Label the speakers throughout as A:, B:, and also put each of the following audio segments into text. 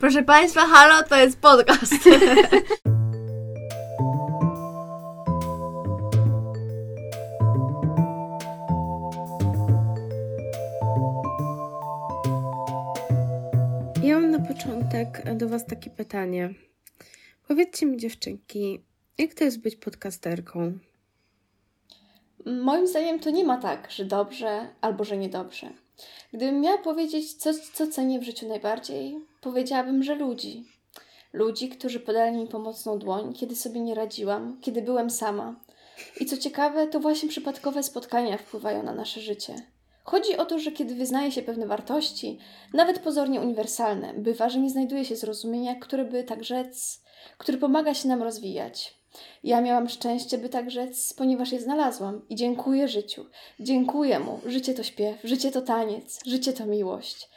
A: Proszę Państwa, halo, to jest podcast.
B: Ja mam na początek do Was takie pytanie. Powiedzcie mi, dziewczynki, jak to jest być podcasterką?
C: Moim zdaniem to nie ma tak, że dobrze albo że niedobrze. Gdybym miała powiedzieć coś, co cenię w życiu najbardziej, powiedziałabym, że ludzi. Ludzi, którzy podali mi pomocną dłoń, kiedy sobie nie radziłam, kiedy byłem sama. I co ciekawe, to właśnie przypadkowe spotkania wpływają na nasze życie. Chodzi o to, że kiedy wyznaje się pewne wartości, nawet pozornie uniwersalne, bywa, że nie znajduje się zrozumienia, które by tak rzec, który pomaga się nam rozwijać. Ja miałam szczęście, by tak rzec, ponieważ je znalazłam i dziękuję życiu. Dziękuję mu. Życie to śpiew, życie to taniec, życie to miłość.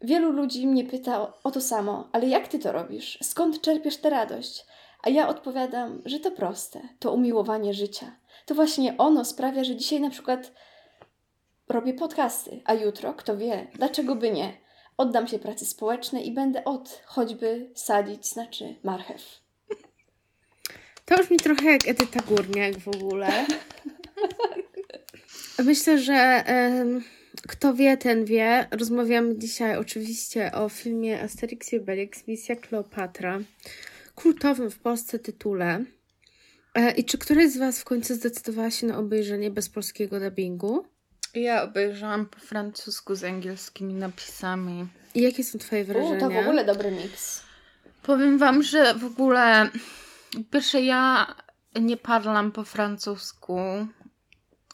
C: Wielu ludzi mnie pyta o to samo, ale jak ty to robisz? Skąd czerpiesz tę radość? A ja odpowiadam, że to proste, to umiłowanie życia. To właśnie ono sprawia, że dzisiaj na przykład robię podcasty, a jutro, kto wie, dlaczego by nie? Oddam się pracy społecznej i będę od choćby sadzić, znaczy marchew.
B: To brzmi trochę jak Edyta Górniak w ogóle. Myślę, że em, kto wie, ten wie. Rozmawiamy dzisiaj oczywiście o filmie Asterix i Obelix Misja Kleopatra. Kultowym w Polsce tytule. E, I czy któraś z Was w końcu zdecydowała się na obejrzenie bez polskiego dubbingu?
D: Ja obejrzałam po francusku z angielskimi napisami.
B: I jakie są Twoje
C: U,
B: wrażenia?
C: to w ogóle dobry miks.
D: Powiem wam, że w ogóle pierwsze ja nie parlam po francusku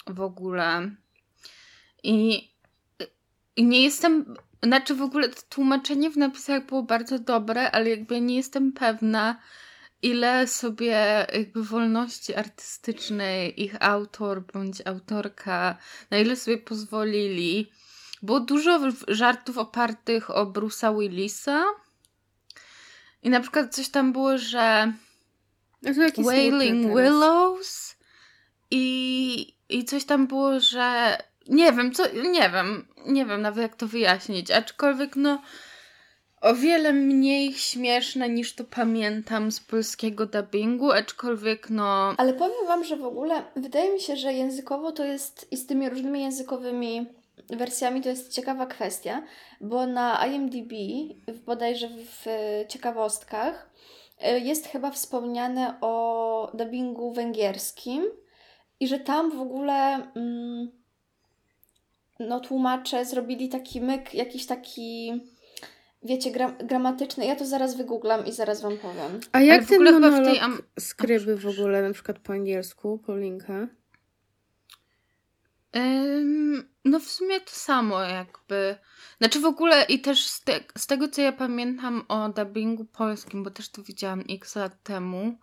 D: w ogóle. I, I nie jestem, znaczy w ogóle tłumaczenie w napisach było bardzo dobre, ale jakby nie jestem pewna, ile sobie jakby wolności artystycznej ich autor bądź autorka, na ile sobie pozwolili. Było dużo żartów opartych o Bruce'a Willisa. I na przykład coś tam było, że Wailing
B: smutne teraz.
D: Willows i, i coś tam było, że nie wiem, co, nie wiem, nie wiem nawet jak to wyjaśnić, aczkolwiek no o wiele mniej śmieszne niż to pamiętam z polskiego dubbingu, aczkolwiek no
C: Ale powiem Wam, że w ogóle wydaje mi się, że językowo to jest i z tymi różnymi językowymi wersjami to jest ciekawa kwestia, bo na IMDb, bodajże w ciekawostkach, jest chyba wspomniane o dubbingu węgierskim i że tam w ogóle mm, no, tłumacze zrobili taki myk, jakiś taki, wiecie, gra, gramatyczny. Ja to zaraz wygooglam i zaraz Wam powiem.
B: A jak
D: Ale w
B: ten
D: ogóle chyba w
B: monolog
D: tej am-
B: skryby w ogóle, na przykład po angielsku, Paulinka?
D: No w sumie to samo jakby. Znaczy w ogóle i też z, te, z tego co ja pamiętam o dubbingu polskim, bo też to widziałam x lat temu,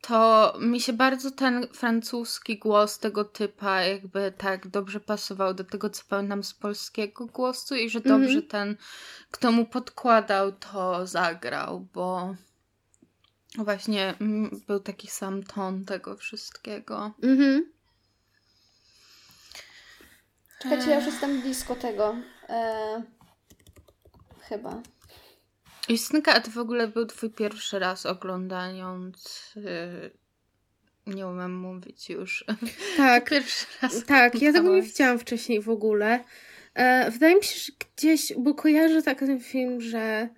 D: to mi się bardzo ten francuski głos tego typa jakby tak dobrze pasował do tego, co pamiętam z polskiego głosu i że
B: Mhm.
D: dobrze ten, kto mu podkładał, to zagrał, bo właśnie mm, był taki sam ton tego wszystkiego.
B: Mhm.
C: Czekajcie, ja już jestem blisko tego. E, chyba.
D: Justynka, a to w ogóle był twój pierwszy raz oglądając. Yy, nie umiem mówić już.
B: Tak,
D: pierwszy raz.
B: tak. Ja tego nie widziałam wcześniej w ogóle. E, wydaje mi się, że gdzieś, bo kojarzę tak ten film, że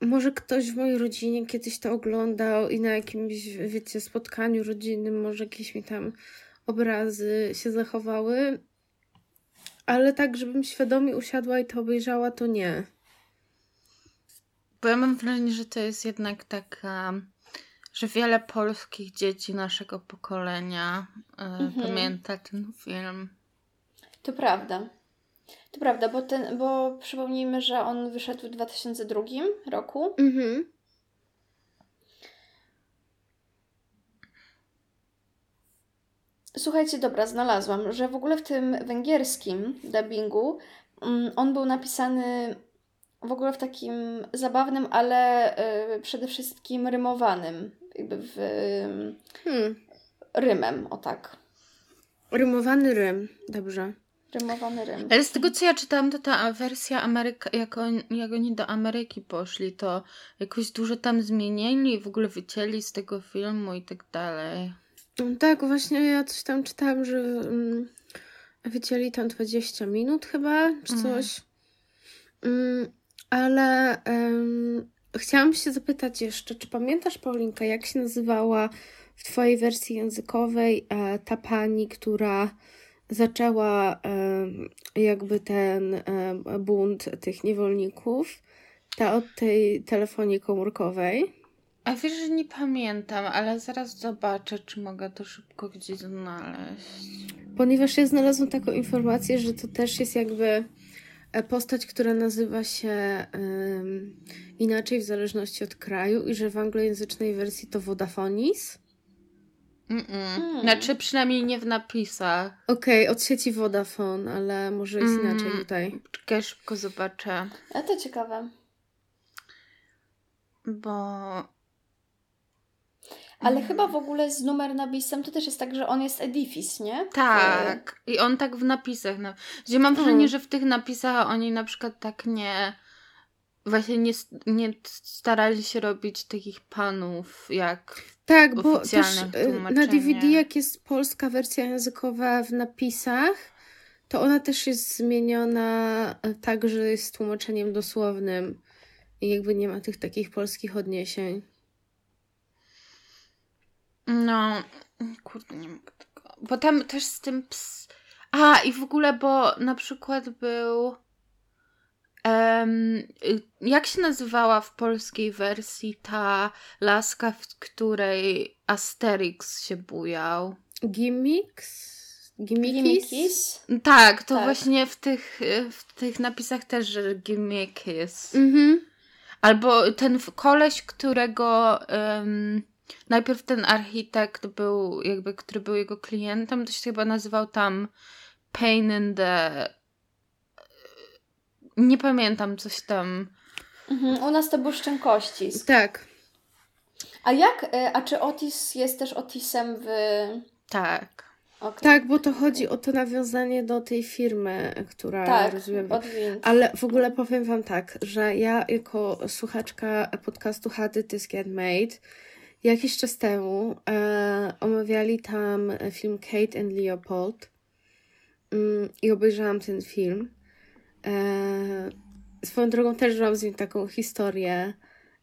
B: może ktoś w mojej rodzinie kiedyś to oglądał i na jakimś, wiecie, spotkaniu rodzinnym może jakieś mi tam obrazy się zachowały. Ale tak, żebym świadomie usiadła i to obejrzała, to nie.
D: Bo ja mam wrażenie, że to jest jednak taka. Że wiele polskich dzieci naszego pokolenia yy,
C: Mhm.
D: pamięta ten film.
C: To prawda. To prawda, bo, ten, bo przypomnijmy, że on wyszedł w 2002 roku.
B: Mhm.
C: Słuchajcie, dobra, znalazłam, że w ogóle w tym węgierskim dubbingu mm, on był napisany w ogóle w takim zabawnym, ale y, przede wszystkim rymowanym, jakby w
B: Hmm.
C: rymem, o tak.
B: Rymowany rym. Dobrze.
C: Rymowany rym.
D: Ale z tego co ja czytałam, to ta wersja Ameryka, jak, on, jak oni do Ameryki poszli, to jakoś dużo tam zmienili, w ogóle wycięli z tego filmu i tak dalej.
B: No tak, właśnie ja coś tam czytałam, że mm, wycięli tam 20 minut chyba, czy
D: Mhm.
B: coś. Mm, ale em, chciałam się zapytać jeszcze, czy pamiętasz, Paulinka, jak się nazywała w twojej wersji językowej e, ta pani, która zaczęła em, jakby ten em, bunt tych niewolników, ta od tej telefonii komórkowej?
D: A wiesz, że nie pamiętam, ale zaraz zobaczę, czy mogę to szybko gdzieś znaleźć.
B: Ponieważ ja znalazłam taką informację, że to też jest jakby e, postać, która nazywa się em, inaczej w zależności od kraju i że w anglojęzycznej wersji to Vodafonis.
D: Mm-mm.
C: Mm.
D: Znaczy przynajmniej nie w napisach.
B: Okej, od sieci Vodafone, ale może jest
D: Mm.
B: inaczej tutaj.
D: Czekaj, szybko zobaczę.
C: A to ciekawe.
D: Bo...
C: Ale chyba w ogóle z numer nabisem to też jest tak, że on jest Edifis, nie?
D: Tak. I on tak w napisach. Na... Gdzie mam wrażenie,
B: Mm.
D: że w tych napisach oni na przykład tak nie. Właśnie nie, nie starali się robić takich panów jak.
B: Tak, bo też
D: Oficjalne
B: e, na. DVD, jak jest polska wersja językowa w napisach, to ona też jest zmieniona e, tak, że jest z tłumaczeniem dosłownym i jakby nie ma tych takich polskich odniesień.
D: No. Kurde, nie mogę tego. Bo tam też z tym ps. A, i w ogóle, bo na przykład był. y, jak się nazywała w polskiej wersji ta laska, w której Asterix się bujał?
B: Gimmicks? Gimmickies?
C: Gimmickies.
D: Tak, to
C: Tak.
D: właśnie w tych, w tych napisach też, że gimmick jest.
B: Mhm.
D: Albo ten koleś, którego em, najpierw ten architekt był, jakby, który był jego klientem, to się chyba nazywał tam Pain in the... Nie pamiętam, coś tam.
C: Mhm. U nas to był Szczękościsk.
B: Tak.
C: A jak, e, a czy Otis jest też Otisem w...
D: Tak.
C: Okej.
B: Tak, bo to chodzi o to nawiązanie do tej firmy, która
C: Tak,
B: rozumiem. Ale w ogóle powiem Wam tak, że ja jako słuchaczka podcastu How Did This Get Made jakiś czas temu e, omawiali tam film Kate and Leopold mm, i obejrzałam ten film. E, swoją drogą też mam z nim taką historię,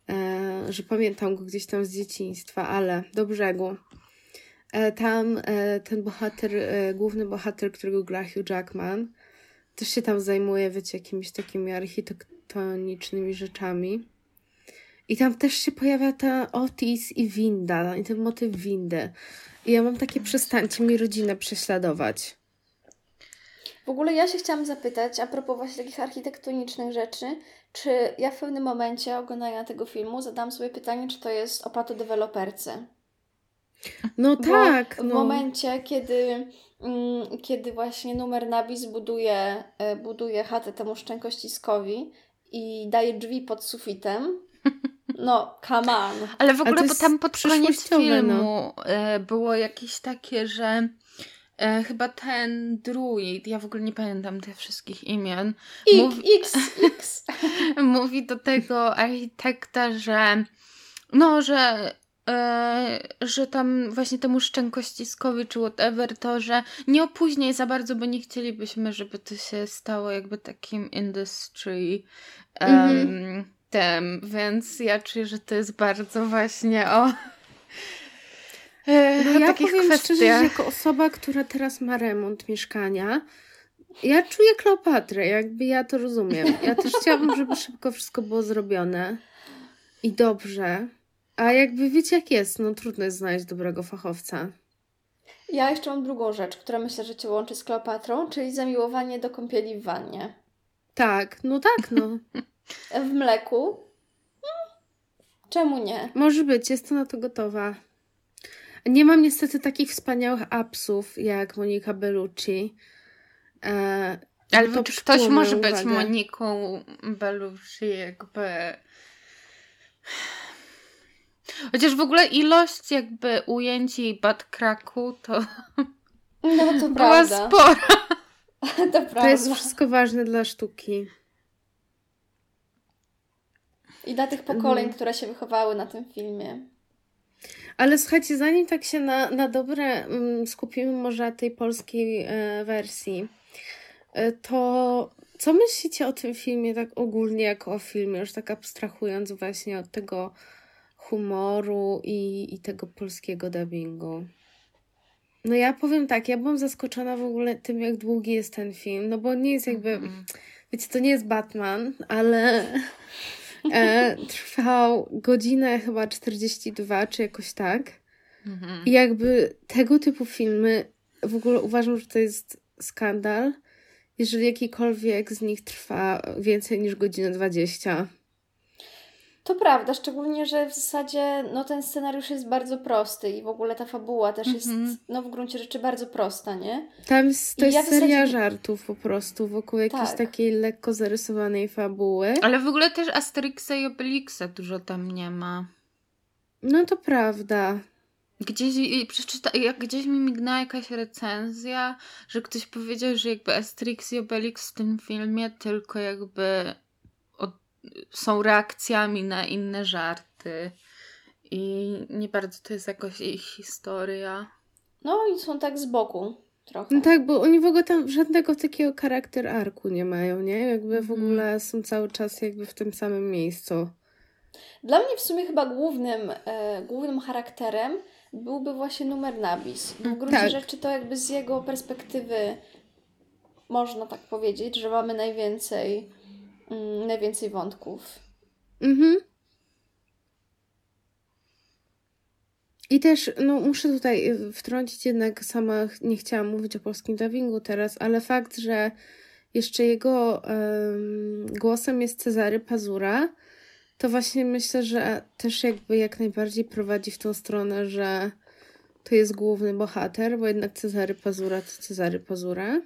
B: e, że pamiętam go gdzieś tam z dzieciństwa, ale do brzegu. E, tam e, ten bohater, e, główny bohater, którego gra Hugh Jackman, też się tam zajmuje, wiecie, jakimiś takimi architektonicznymi rzeczami. I tam też się pojawia ta Otis i winda, i ten motyw windy. I ja mam takie, przestańcie mi rodzinę prześladować.
C: W ogóle ja się chciałam zapytać, a propos właśnie takich architektonicznych rzeczy, czy ja w pewnym momencie oglądania tego filmu zadam sobie pytanie, czy to jest o patodeweloperce.
B: No
C: Bo
B: tak,
C: w
B: no.
C: momencie, kiedy, mm, kiedy właśnie numer nabis buduje, e, buduje chatę temu szczękościskowi i daje drzwi pod sufitem, no come on.
D: Ale w ogóle,
B: to
D: bo tam pod koniec
B: przyszłościowe,
D: filmu e, było jakieś takie, że e, chyba ten druid, ja w ogóle nie pamiętam tych wszystkich imion,
C: Ik, x, x.
D: mówi do tego architekta, że no, że e, że tam właśnie temu szczękościskowi czy whatever to, że nie opóźniaj za bardzo, bo nie chcielibyśmy, żeby to się stało jakby takim industry em,
B: Mhm.
D: Tem, więc ja czuję, że to jest bardzo właśnie o e,
B: No
D: o
B: ja
D: takich
B: powiem szczerze, że
D: kwestiach.
B: jako osoba, która teraz ma remont mieszkania, ja czuję Kleopatrę, jakby ja to rozumiem. Ja też chciałabym, żeby szybko wszystko było zrobione i dobrze. A jakby wiecie jak jest, no trudno jest znaleźć dobrego fachowca.
C: Ja jeszcze mam drugą rzecz, która myślę, że Cię łączy z Kleopatrą, czyli zamiłowanie do kąpieli w wannie.
B: Tak, no tak, no.
C: W mleku? Czemu nie?
B: Może być, jestem na to gotowa. Nie mam niestety takich wspaniałych apsów jak Monika Bellucci. E,
D: Ale
B: to
D: czy ktoś może
B: moją
D: być
B: uwagę.
D: Moniką Bellucci jakby... Chociaż w ogóle ilość jakby ujęć jej badkraku to
C: No to
D: była
C: prawda.
D: spora.
C: to prawda.
B: To jest wszystko ważne dla sztuki.
C: I dla tych pokoleń,
B: Mhm.
C: które się wychowały na tym filmie.
B: Ale słuchajcie, zanim tak się na, na dobre mm, skupimy może na tej polskiej e, wersji, e, to co myślicie o tym filmie tak ogólnie jako o filmie, już tak abstrahując właśnie od tego humoru i, i tego polskiego dubbingu? No ja powiem tak, ja byłam zaskoczona w ogóle tym, jak długi jest ten film, no bo nie jest jakby,
D: Mhm.
B: wiecie, to nie jest Batman, ale e, trwał godzinę chyba 42, czy jakoś tak.
D: Mhm.
B: I jakby tego typu filmy, w ogóle uważam, że to jest skandal, jeżeli jakikolwiek z nich trwa więcej niż godzinę 20.
C: To prawda, szczególnie, że w zasadzie no, ten scenariusz jest bardzo prosty i w ogóle ta fabuła też jest no, w gruncie rzeczy bardzo prosta, nie?
B: Tam jest, to
C: I ja
B: jest
C: w zasadzie-
B: seria żartów po prostu wokół jakiejś
C: Tak.
B: takiej lekko zarysowanej fabuły.
D: Ale w ogóle też Asterixa i Obelixa dużo tam nie ma.
B: No to prawda.
D: Gdzieś, przeczyta, jak gdzieś mi mignęła jakaś recenzja, że ktoś powiedział, że jakby Asterix i Obelix w tym filmie tylko jakby są reakcjami na inne żarty. I nie bardzo to jest jakoś ich historia.
C: No i są tak z boku trochę.
B: No tak, bo oni w ogóle tam żadnego takiego charakter arku nie mają, nie? Jakby w
D: Mhm.
B: ogóle są cały czas jakby w tym samym miejscu.
C: Dla mnie w sumie chyba głównym, e, głównym charakterem byłby właśnie numer Nabis. Bo w gruncie
B: Tak.
C: rzeczy to jakby z jego perspektywy można tak powiedzieć, że mamy najwięcej, mm, najwięcej wątków.
B: Mhm. I też, no muszę tutaj y, wtrącić jednak, sama nie chciałam mówić o polskim dubbingu teraz, ale fakt, że jeszcze jego em, głosem jest Cezary Pazura, to właśnie myślę, że też jakby jak najbardziej prowadzi w tą stronę, że to jest główny bohater, bo jednak Cezary Pazura to Cezary Pazura.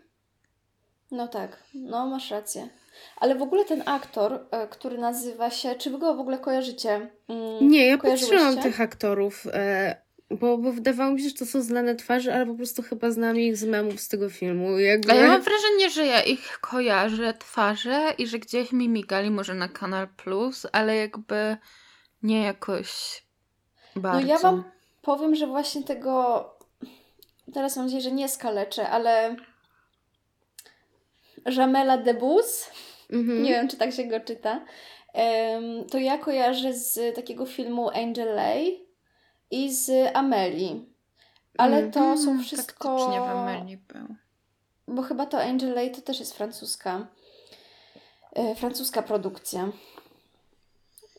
C: No tak, no masz rację. Ale w ogóle ten aktor, e, który nazywa się, czy wy go w ogóle kojarzycie? Mm,
B: Nie, ja patrzyłam tych aktorów, e, bo, bo wydawało mi się, że to są znane twarze, ale po prostu chyba znam ich z memów z tego filmu. Jakby...
D: A ja mam wrażenie, że ja ich kojarzę twarze i że gdzieś mi migali może na Kanal Plus, ale jakby nie jakoś bardzo.
C: No ja wam powiem, że właśnie tego, teraz mam nadzieję, że nie skaleczę, ale Jamela Debbouze,
B: Mhm.
C: nie wiem, czy tak się go czyta, to ja kojarzę z takiego filmu Angel Lay i z Amelii. Ale
B: Mm.
C: to są
D: Mm,
C: wszystko...
D: Faktycznie w Amelii był.
C: Bo chyba to Angel Lay to też jest francuska. e, francuska produkcja.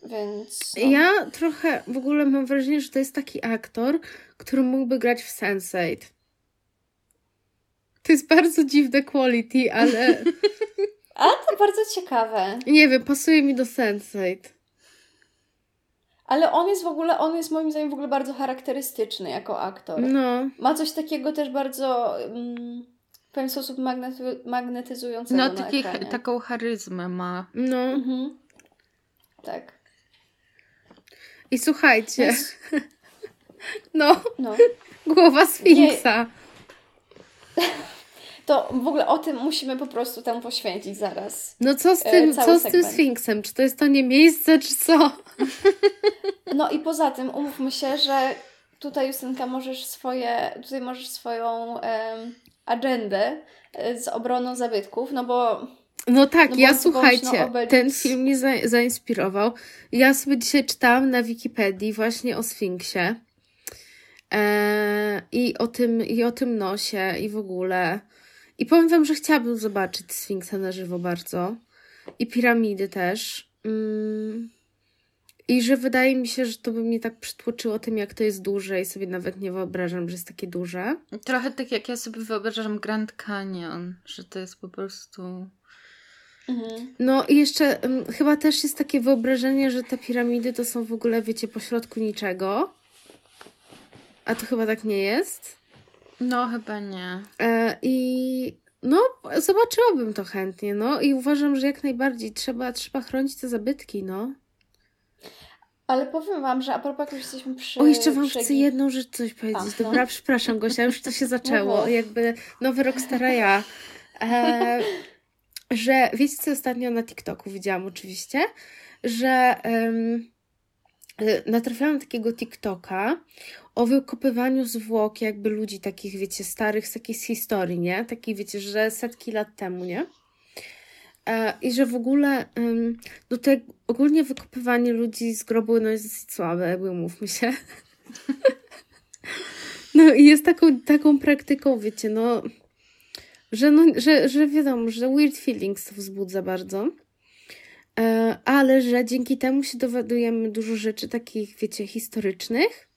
C: Więc. No.
B: Ja trochę w ogóle mam wrażenie, że to jest taki aktor, który mógłby grać w Sense8. To jest bardzo dziwne quality, ale
C: A to bardzo ciekawe.
B: nie wiem, pasuje mi do Sense8.
C: Ale on jest w ogóle, on jest moim zdaniem w ogóle bardzo charakterystyczny jako aktor.
B: No,
C: Ma coś takiego też bardzo mm, w pewien sposób magnety- magnetyzującego
D: No taki,
C: ekranie.
D: taką charyzmę ma.
B: no.
C: Mhm. Tak.
B: I słuchajcie,
C: Więc,
B: no,
C: no.
B: głowa Sfinksa.
C: To w ogóle o tym musimy po prostu tam poświęcić zaraz.
B: No co z
C: E,
B: tym,
C: cały
B: co z tym. Sfinksem? Czy to jest to nie miejsce, czy co?
C: No i poza tym umówmy się, że tutaj Justynka możesz swoje, tutaj możesz swoją em, agendę e, z obroną zabytków, no bo
B: No tak,
C: No
B: ja słuchajcie, ten film mnie za, zainspirował. Ja sobie dzisiaj czytałam na Wikipedii właśnie o Sfinksie. E, i, o tym, I o tym nosie i w ogóle. I powiem wam, że chciałabym zobaczyć Sfinksa na żywo bardzo. I piramidy też. Mm. I że wydaje mi się, że to by mnie tak przytłoczyło tym, jak to jest duże i sobie nawet nie wyobrażam, że jest takie duże.
D: Trochę tak jak ja sobie wyobrażam Grand Canyon, że to jest po prostu...
C: mhm.
B: No i jeszcze ym, chyba też jest takie wyobrażenie, że te piramidy to są w ogóle, wiecie, pośrodku niczego. A to chyba tak nie jest.
D: No chyba nie.
B: E, I no, zobaczyłabym to chętnie, no. I uważam, że jak najbardziej trzeba, trzeba chronić te zabytki, no.
C: ale powiem Wam, że a propos jak już jesteśmy przy...
B: O, jeszcze wam
C: przy...
B: chcę jedną rzecz coś powiedzieć.
C: A, no.
B: Dobra, przepraszam Gosia, już to się zaczęło.
C: mów.
B: Jakby nowy rok stara ja. E, że wiecie, co ostatnio na TikToku widziałam oczywiście, że um, natrafiałam na takiego TikToka o wykopywaniu zwłok jakby ludzi takich, wiecie, starych z historii, nie? Takich, wiecie, że setki lat temu, nie? E, I że w ogóle um, no to ogólnie wykopywanie ludzi z grobu no jest dosyć słabe, jakby umówmy się. no i jest taką, taką praktyką, wiecie, no że, no, że, że wiadomo, że weird feelings to wzbudza bardzo. E, ale że dzięki temu się dowiadujemy dużo rzeczy takich, wiecie, historycznych.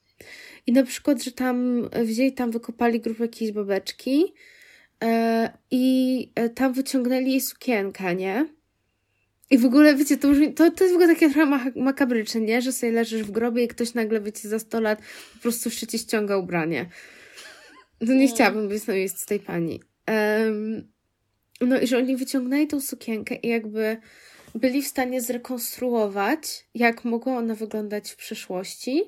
B: I na przykład, że tam wzięli, tam wykopali grupę jakiejś babeczki e, i e, tam wyciągnęli jej sukienkę, nie? I w ogóle, wiecie, to, już, to, to jest w ogóle takie trochę makabryczne, nie? Że sobie leżysz w grobie i ktoś nagle, wiecie, za 100 lat po prostu jeszcze ci ściąga ubranie. To nie chciałabym być na miejscu tej pani. Um, no i że oni wyciągnęli tą sukienkę i jakby byli w stanie zrekonstruować, jak mogła ona wyglądać w przyszłości.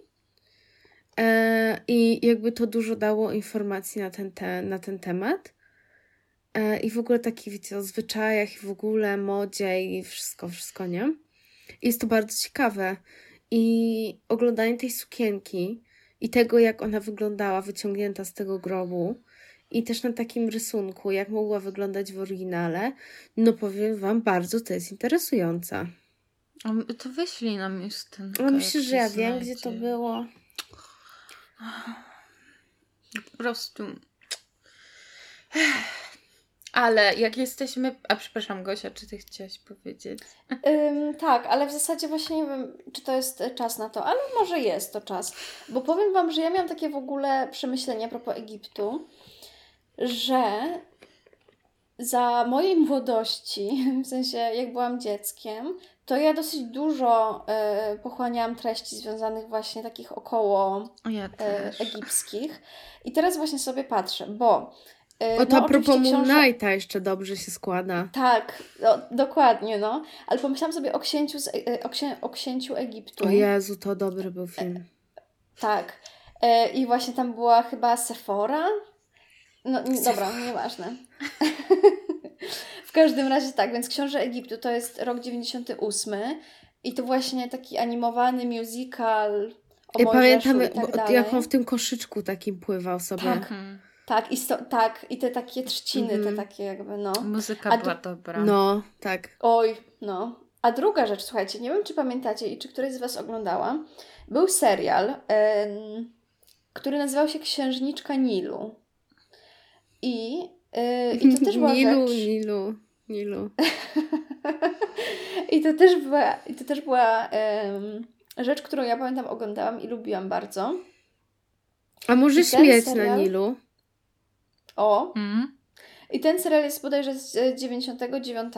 B: E, I jakby to dużo dało informacji na ten, te, na ten temat. E, I w ogóle taki, wiecie, o zwyczajach i w ogóle modzie i wszystko, wszystko, nie? I jest to bardzo ciekawe. I oglądanie tej sukienki i tego, jak ona wyglądała, wyciągnięta z tego grobu, i też na takim rysunku, jak mogła wyglądać w oryginale, no powiem Wam, bardzo to jest interesująca.
D: To wyślij nam już ten.
B: No myślę, że ja wiem, gdzie to było.
D: Po prostu. Ale jak jesteśmy. A przepraszam, Gosia, czy ty chciałaś powiedzieć?
C: Ym, tak, ale w zasadzie właśnie nie wiem, czy to jest czas na to, ale może jest to czas. Bo powiem Wam, że ja miałam takie w ogóle przemyślenia a propos Egiptu że za mojej młodości, w sensie jak byłam dzieckiem, to ja dosyć dużo e, pochłaniałam treści związanych właśnie takich około
D: ja
C: e, egipskich. I teraz właśnie sobie patrzę, bo
B: e, o to no, a propos Knighta jeszcze dobrze się składa.
C: Tak, no, dokładnie, no. Ale pomyślałam sobie o księciu, z, o, księ, o księciu Egiptu.
B: O Jezu, to dobry był film. E,
C: tak. E, I właśnie tam była chyba Sephora, no nie, dobra, nieważne. w każdym razie tak, więc Książę Egiptu to jest rok 98 i to właśnie taki animowany musical o
B: Ja pamiętam, i tak dalej. jak on w tym koszyczku takim pływał sobie.
C: Tak. Mhm. Tak, i, sto, tak, i te takie trzciny, mm -hmm. te mhm. takie jakby, no.
D: Muzyka A była dobra.
B: No, tak.
C: Oj, no. A druga rzecz, słuchajcie, nie wiem, czy pamiętacie i czy któryś z Was oglądała, był serial, który nazywał się Księżniczka Nilu. I, yy, i to też była
B: Nilu,
C: rzecz...
B: Nilu, Nilu.
C: I to też była, i to też była yy, rzecz, którą ja pamiętam oglądałam i lubiłam bardzo.
B: A może śmieć serial... na Nilu?
C: O. Mm. I ten serial jest bodajże z 99.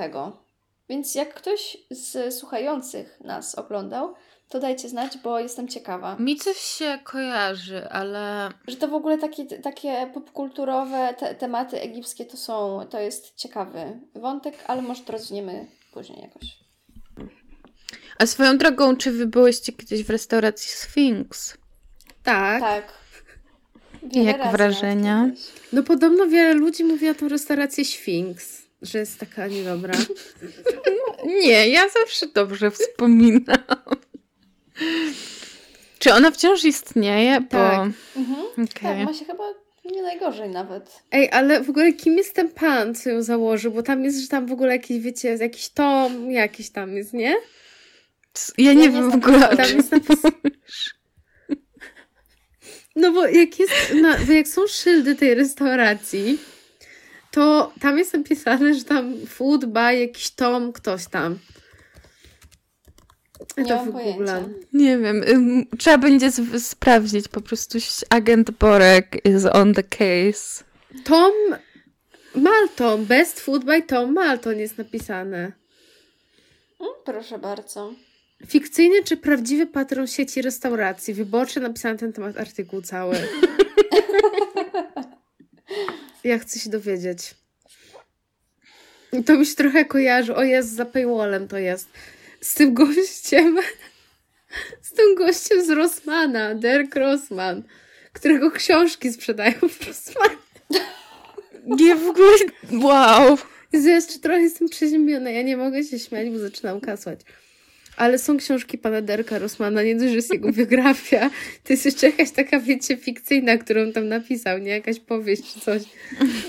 C: Więc jak ktoś z słuchających nas oglądał, to dajcie znać, bo jestem ciekawa.
D: Mi coś się kojarzy, ale...
C: Że to w ogóle takie, takie popkulturowe te, tematy egipskie to są, to jest ciekawy wątek, ale może to rozwiniemy później jakoś.
D: A swoją drogą, czy wy byłyście kiedyś w restauracji Sphinx?
B: Tak.
C: Tak.
D: Wiele Jak wrażenia?
B: No podobno wiele ludzi mówi o tą restaurację Sphinx, że jest taka niedobra.
D: Nie, ja zawsze dobrze wspominam. Czy ona wciąż istnieje? Bo...
C: Tak. Mhm. Okay. Tak, ma się chyba nie najgorzej nawet.
B: Ej, ale w ogóle kim jest ten pan, co ją założył? Bo tam jest, że tam w ogóle jakiś, wiecie, jakiś tom, jakiś tam jest, nie?
D: Ja nie ja wiem w ogóle. Tam jest napis...
B: No bo jak jest, na, bo jak są szyldy tej restauracji, to tam jest napisane, że tam food by jakiś tom, ktoś tam.
C: Nie to mam pojęcia.
D: Nie wiem. Trzeba będzie sprawdzić po prostu. Agent Borek is on the case.
B: Tom Malton. Best food by Tom Malton jest napisane.
C: Mm, proszę bardzo.
B: Fikcyjny czy prawdziwy patron sieci restauracji? Wyborczy napisany ten temat artykuł cały. ja chcę się dowiedzieć. To mi się trochę kojarzy. O jest za paywallem to jest z tym gościem, z tym gościem z Rossmana, Derek Rossman, którego książki sprzedają w Rossmanie.
D: Nie, w ogóle, wow.
B: Jeszcze trochę jestem przeziębiona, ja nie mogę się śmiać, bo zaczynam kasłać. Ale są książki pana Derka Rosmana, nie dość, że jest jego biografia, to jest jeszcze jakaś taka, wiecie, fikcyjna, którą tam napisał, nie? Jakaś powieść czy coś.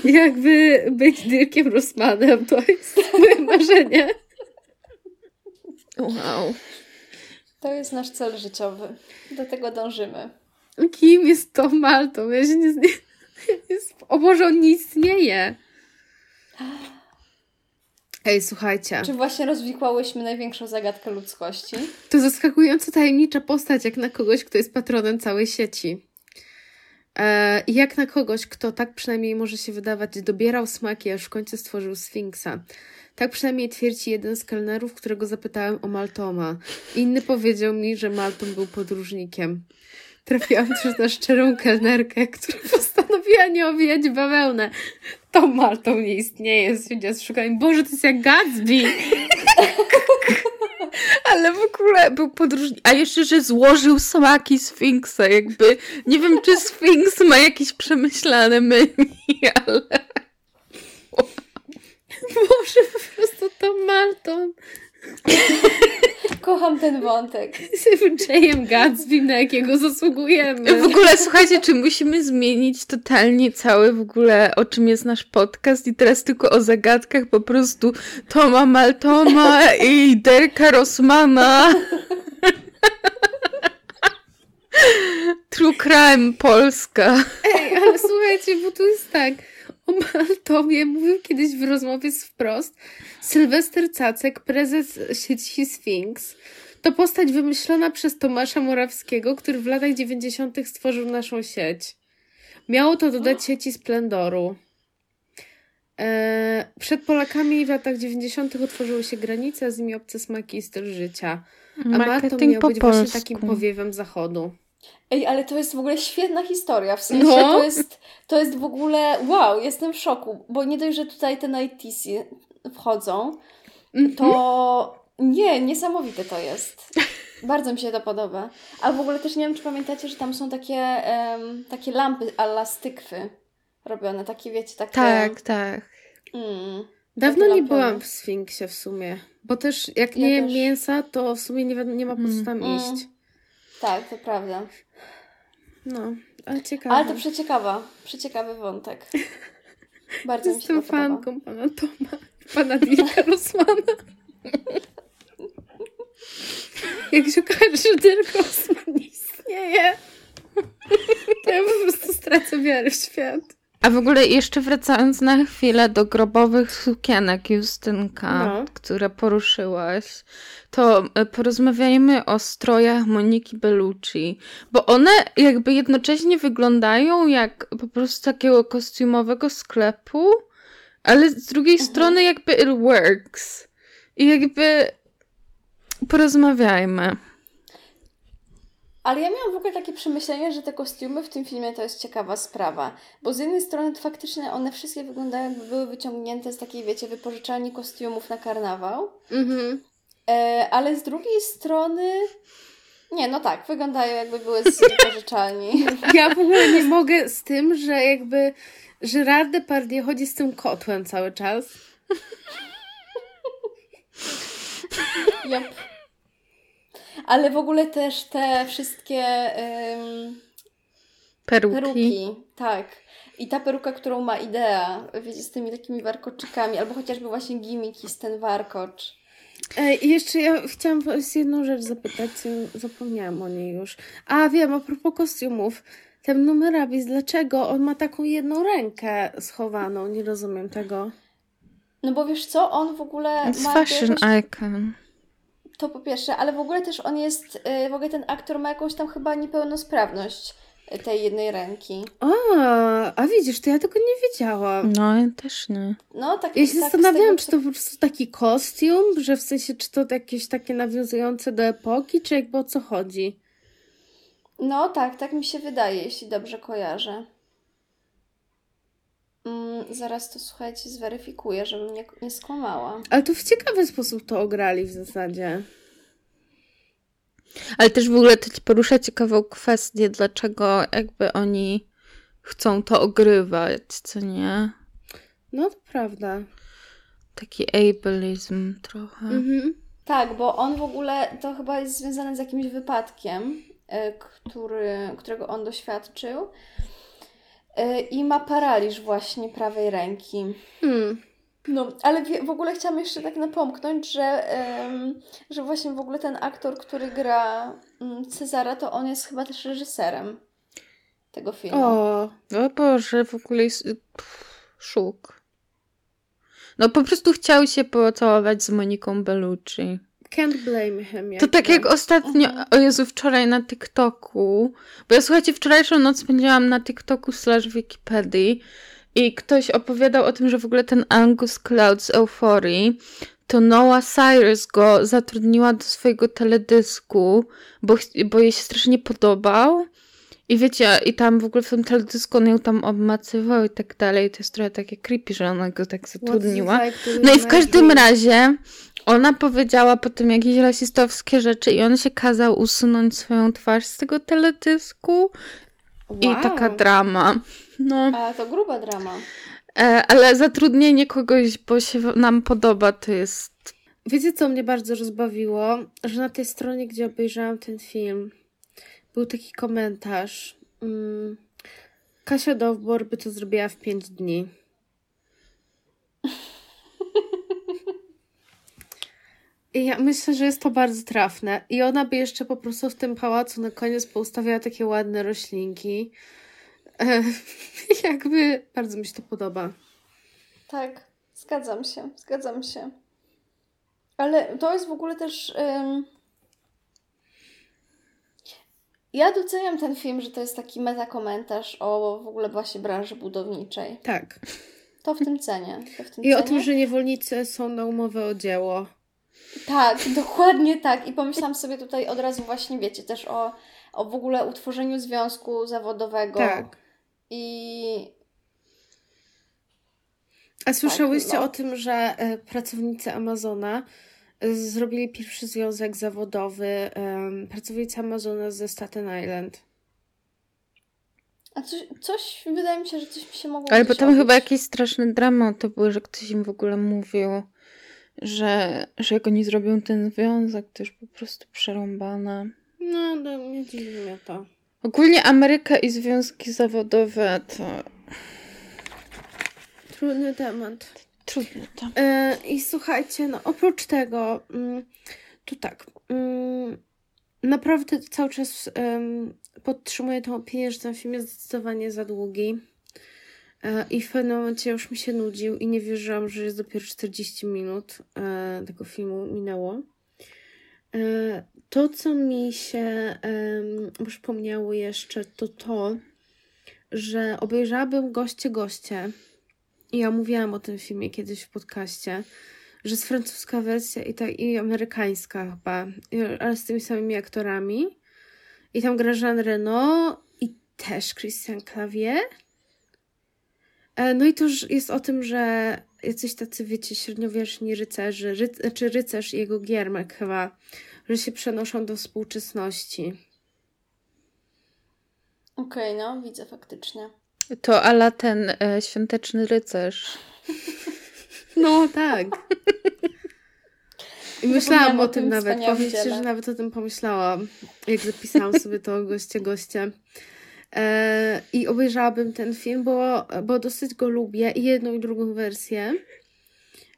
B: Jakby być Dirkiem Rosmanem, to jest moje marzenie.
D: Wow.
C: To jest nasz cel życiowy. Do tego dążymy.
B: Kim jest Tom Malton? Ja się nie... Jest... O Boże, on nie istnieje. Ej, słuchajcie.
C: Czy właśnie rozwikłałyśmy największą zagadkę ludzkości?
B: To zaskakująco tajemnicza postać, jak na kogoś, kto jest patronem całej sieci. E, I jak na kogoś, kto tak przynajmniej może się wydawać, dobierał smaki, aż w końcu stworzył Sfinksa. Tak przynajmniej twierdzi jeden z kelnerów, którego zapytałem o Maltoma. Inny powiedział mi, że Maltom był podróżnikiem. Trafiłam też na szczerą kelnerkę, która postanowiła nie owijać bawełnę. To Maltom nie istnieje, sędzia z szukaniem. Boże, to jest jak Gatsby!
D: Ale w ogóle był podróżnik. A jeszcze, że złożył smaki Sfinksa, jakby. Nie wiem, czy Sfinks ma jakieś przemyślane menu, ale.
B: Boże, po prostu to Malton.
C: Kocham ten wątek.
B: Z Jayem Gatsby, na jakiego zasługujemy.
D: W ogóle, słuchajcie, czy musimy zmienić totalnie cały w ogóle, o czym jest nasz podcast i teraz tylko o zagadkach po prostu Toma Maltoma i Derka Rosmana. True Crime Polska.
B: Ej, ale słuchajcie, bo tu jest tak. O Maltomie mówił kiedyś w rozmowie z Wprost Sylwester Cacek, prezes sieci Sphinx. To postać wymyślona przez Tomasza Morawskiego, który w latach 90. stworzył naszą sieć. Miało to dodać sieci Splendoru. Eee, przed Polakami w latach 90. otworzyły się granice, a z nimi obce smaki i styl życia. A
D: Marketing
B: miał
D: po
B: być właśnie
D: polsku.
B: takim powiewem zachodu.
C: Ej, ale to jest w ogóle świetna historia. W sensie
B: No.
C: to, jest, to jest w ogóle wow, jestem w szoku, bo nie dość, że tutaj te ITC wchodzą,
B: Mhm.
C: to nie, niesamowite to jest. Bardzo mi się to podoba. A w ogóle też nie wiem, czy pamiętacie, że tam są takie, em, takie lampy ala stykwy robione, takie wiecie, takie...
D: Tak, tak.
C: Mm.
B: Dawno nie byłam w Sfinksie w sumie. Bo też jak
C: Ja
B: nie
C: też.
B: mięsa, to w sumie nie, nie ma po co tam
C: Mm.
B: iść.
C: Tak, to prawda.
B: No, ale ciekawe.
C: Ale to przeciekawa, przeciekawy wątek. Bardzo mi się
B: Jestem
C: to podoba.
B: fanką pana Toma, pana Dirka Rosmana. Jak się okaże, że Dirk Rosman nie istnieje, to ja po prostu stracę wiarę w świat.
D: A w ogóle jeszcze wracając na chwilę do grobowych sukienek Justynka,
B: No.
D: które poruszyłaś, to e, porozmawiajmy o strojach Moniki Bellucci, bo one jakby jednocześnie wyglądają jak po prostu takiego kostiumowego sklepu, ale z drugiej strony jakby it works. I jakby porozmawiajmy.
C: Ale ja miałam w ogóle takie przemyślenie, że te kostiumy w tym filmie to jest ciekawa sprawa. Bo z jednej strony to faktycznie one wszystkie wyglądają jakby były wyciągnięte z takiej, wiecie, wypożyczalni kostiumów na karnawał.
B: Mhm.
C: E, ale z drugiej strony... Nie, no tak, wyglądają jakby były z wypożyczalni.
B: Ja w ogóle nie mogę z tym, że jakby Gerard Depardieu chodzi z tym kotłem cały czas.
C: Yep. Ale w ogóle też te wszystkie em,
D: Peruki.
C: peruki, tak. I ta peruka, którą ma Idea, wiecie, z tymi takimi warkoczykami, albo chociażby właśnie gimiki z ten warkocz.
B: Ej, i jeszcze ja chciałam was jedną rzecz zapytać, y, zapomniałam o niej już. A wiem, a propos kostiumów. Ten numerabis, dlaczego on ma taką jedną rękę schowaną? Nie rozumiem tego.
C: No bo wiesz co, on w ogóle
D: It's
C: ma
D: fashion
C: jakoś,
D: icon.
C: To po pierwsze, ale w ogóle też on jest, y, w ogóle ten aktor ma jakąś tam chyba niepełnosprawność y, tej jednej ręki.
B: A, a widzisz, to ja tego nie wiedziałam.
D: No, ja też nie.
C: No tak.
B: Ja się
C: tak,
B: zastanawiałam,
C: tego,
B: czy to po prostu taki kostium, że w sensie, czy to jakieś takie nawiązujące do epoki, czy jakby o co chodzi.
C: No tak, tak mi się wydaje, jeśli dobrze kojarzę. Mm, zaraz to słuchajcie, zweryfikuję, żebym nie, nie skłamała.
B: Ale to w ciekawy sposób to ograli w zasadzie.
D: Ale też w ogóle to ci porusza ciekawą kwestię, dlaczego jakby oni chcą to ogrywać, co nie?
B: No to prawda.
D: Taki ableism trochę.
B: Mhm.
C: Tak, bo on w ogóle to chyba jest związane z jakimś wypadkiem, y, który, którego on doświadczył. Y, I ma paraliż właśnie prawej ręki.
B: Mm.
C: No, ale w ogóle chciałam jeszcze tak napomknąć, że, że właśnie w ogóle ten aktor, który gra mm, Cezara, to on jest chyba też reżyserem tego filmu.
B: O,
D: O Boże, w ogóle jest pff, szuk. No po prostu chciał się pocałować z Moniką Bellucci.
B: Can't blame him.
D: To tak jak ostatnio, o Jezu, wczoraj na TikToku, bo ja słuchajcie, wczorajszą noc spędziłam na TikToku slash Wikipedii i ktoś opowiadał o tym, że w ogóle ten Angus Cloud z Euphorii, to Noah Cyrus go zatrudniła do swojego teledysku, bo, bo jej się strasznie podobał. I wiecie, i tam w ogóle w tym teledysku on ją tam obmacywał i tak dalej. To jest trochę takie creepy, że ona go tak zatrudniła. No i w każdym razie ona powiedziała potem jakieś rasistowskie rzeczy i on się kazał usunąć swoją twarz z tego teledysku i taka drama. No,
C: A to gruba drama.
D: e, ale zatrudnienie kogoś, bo się nam podoba, to jest...
B: Wiecie, co mnie bardzo rozbawiło? Że na tej stronie, gdzie obejrzałam ten film, był taki komentarz. Mm, Kasia Dowbor by to zrobiła w 5 dni. I ja myślę, że jest to bardzo trafne. I ona by jeszcze po prostu w tym pałacu na koniec poustawiała takie ładne roślinki. E, jakby bardzo mi się to podoba.
C: Tak, zgadzam się, zgadzam się. Ale to jest w ogóle też. Ja doceniam ten film, że to jest taki metakomentarz o w ogóle właśnie branży budowniczej.
B: Tak.
C: To w tym cenie. W tym
B: I o
C: cenie.
B: tym, że niewolnicy są na umowę o dzieło.
C: Tak, dokładnie tak. I pomyślałam sobie tutaj od razu właśnie, wiecie, też o, o w ogóle utworzeniu związku zawodowego.
B: Tak.
C: I
B: A słyszałyście
C: no.
B: o tym, że e, pracownicy Amazona zrobili pierwszy związek zawodowy, em, pracownicy Amazona ze Staten Island.
C: a coś, coś, wydaje mi się, że coś mi się mogło
D: Ale potem chyba jakieś straszne drama to były, że ktoś im w ogóle mówił, że, że jak oni zrobią ten związek, to już po prostu przerąbane.
B: No, no nie dziwi mnie to.
D: Ogólnie Ameryka i związki zawodowe to
B: Trudny temat.
D: Trudno to.
B: E, I słuchajcie, no oprócz tego, mm, to tak, mm, naprawdę cały czas podtrzymuję tą opinię, że ten film jest zdecydowanie za długi. E, I w pewnym momencie już mi się nudził i nie wierzyłam, że jest dopiero 40 minut e, tego filmu minęło. To, co mi się przypomniało jeszcze, to to, że obejrzałabym Goście Goście. I ja mówiłam o tym filmie kiedyś w podcaście, że jest francuska wersja i, ta, i amerykańska chyba, ale z tymi samymi aktorami. I tam gra Jean Reno i też Christian Clavier. E, No i to jest o tym, że jacyś tacy, wiecie, średniowieczni rycerzy, ry, czy rycerz i jego giermek chyba, że się przenoszą do współczesności.
C: Okej, no, widzę faktycznie.
D: To ala ten e, świąteczny rycerz.
B: No tak. I myślałam o tym
C: tym
B: nawet. Powiem ci, że nawet o tym pomyślałam, jak zapisałam sobie to goście, goście. E, I obejrzałabym ten film, bo, bo dosyć go lubię i jedną i drugą wersję.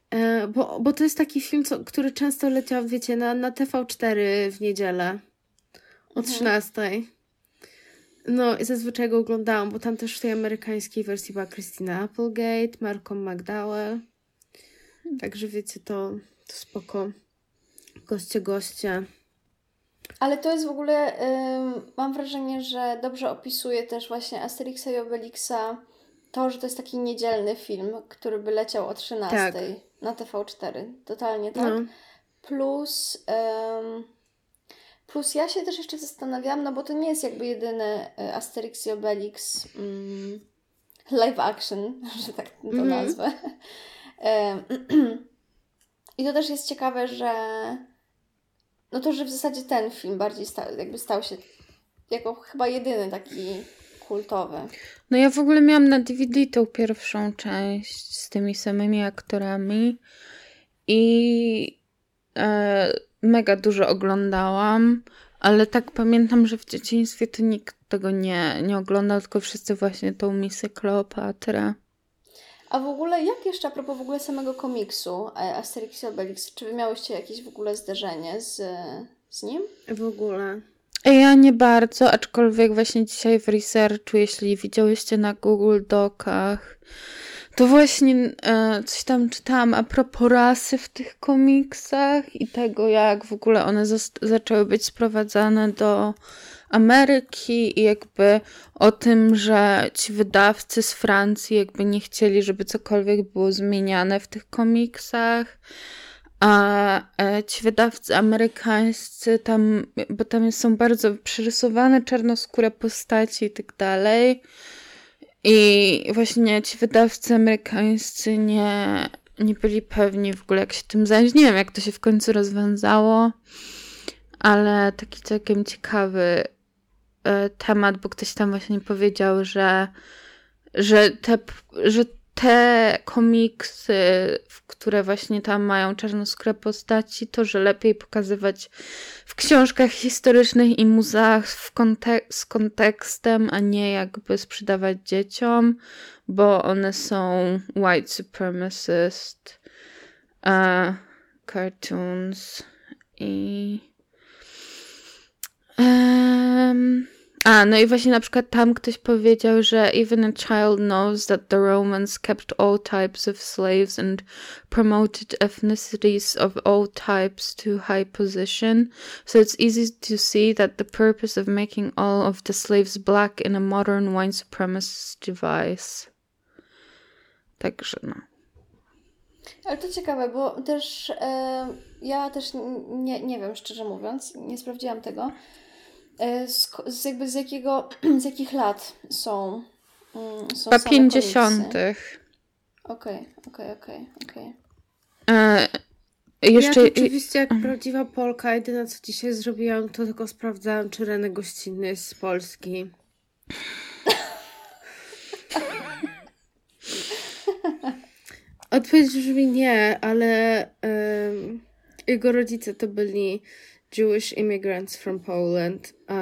B: E, bo, bo to jest taki film, co, który często leciał, wiecie, na, na TV4 w niedzielę o
C: Mhm.
B: 13. No i zazwyczaj go oglądałam, bo tam też w tej amerykańskiej wersji była Christina Applegate, Malcolm McDowell. Także wiecie, to, to spoko. Goście, goście.
C: Ale to jest w ogóle, ym, mam wrażenie, że dobrze opisuje też właśnie Asterixa i Obelixa to, że to jest taki niedzielny film, który by leciał o 13
B: Tak.
C: na TV4. Totalnie tak.
B: No.
C: Plus, ym, plus ja się też jeszcze zastanawiałam, no bo to nie jest jakby jedyny y, Asterix i Obelix ym, live action, że tak to
B: Mhm.
C: nazwę. Ym, I to też jest ciekawe, że no to, że w zasadzie ten film bardziej stał, jakby stał się jako chyba jedyny taki kultowy.
D: No ja w ogóle miałam na DVD tą pierwszą część z tymi samymi aktorami i mega dużo oglądałam, ale tak pamiętam, że w dzieciństwie to nikt tego nie, nie oglądał, tylko wszyscy właśnie tą misję Kleopatrę.
C: A w ogóle, jak jeszcze a propos w ogóle samego komiksu e, Asterix i Obelix, czy wy miałyście jakieś w ogóle zderzenie z, z nim?
B: W ogóle.
D: Ja nie bardzo, aczkolwiek właśnie dzisiaj w researchu, jeśli widziałyście na Google Docach, to właśnie e, coś tam czytałam a propos rasy w tych komiksach i tego, jak w ogóle one zaczęły być sprowadzane do Ameryki i jakby o tym, że ci wydawcy z Francji jakby nie chcieli, żeby cokolwiek było zmieniane w tych komiksach. A e, ci wydawcy amerykańscy tam, bo tam są bardzo przerysowane czarnoskóre postaci i tak dalej. I właśnie ci wydawcy amerykańscy nie, nie byli pewni w ogóle, jak się tym zająć. Nie wiem, jak to się w końcu rozwiązało, ale taki całkiem ciekawy e, temat, bo ktoś tam właśnie powiedział, że, że, te, że te komiksy, które właśnie tam mają czarnoskóre postaci, to, że lepiej pokazywać w książkach historycznych i muzeach kontek z kontekstem, a nie jakby sprzedawać dzieciom, bo one są white supremacist uh, cartoons i um, a, no i właśnie na przykład tam ktoś powiedział, że even a child knows that the Romans kept all types of slaves and promoted ethnicities of all types to high position. So it's easy to see that the purpose of making all of the slaves black in a modern white supremacist device. Także no.
C: Ale to ciekawe, bo też e, ja też nie, nie wiem, szczerze mówiąc, nie sprawdziłam tego, z, z, jakby z jakiego, z jakich lat są, mm, są
D: Chyba 50.
C: Okej, okej, okej, okej.
D: E, jeszcze...
B: Ja oczywiście jak prawdziwa Polka, jedyne co dzisiaj zrobiłam, to tylko sprawdzałam, czy René Gościnny jest z Polski. Odpowiedź brzmi nie, ale um, jego rodzice to byli Jewish immigrants from Poland. A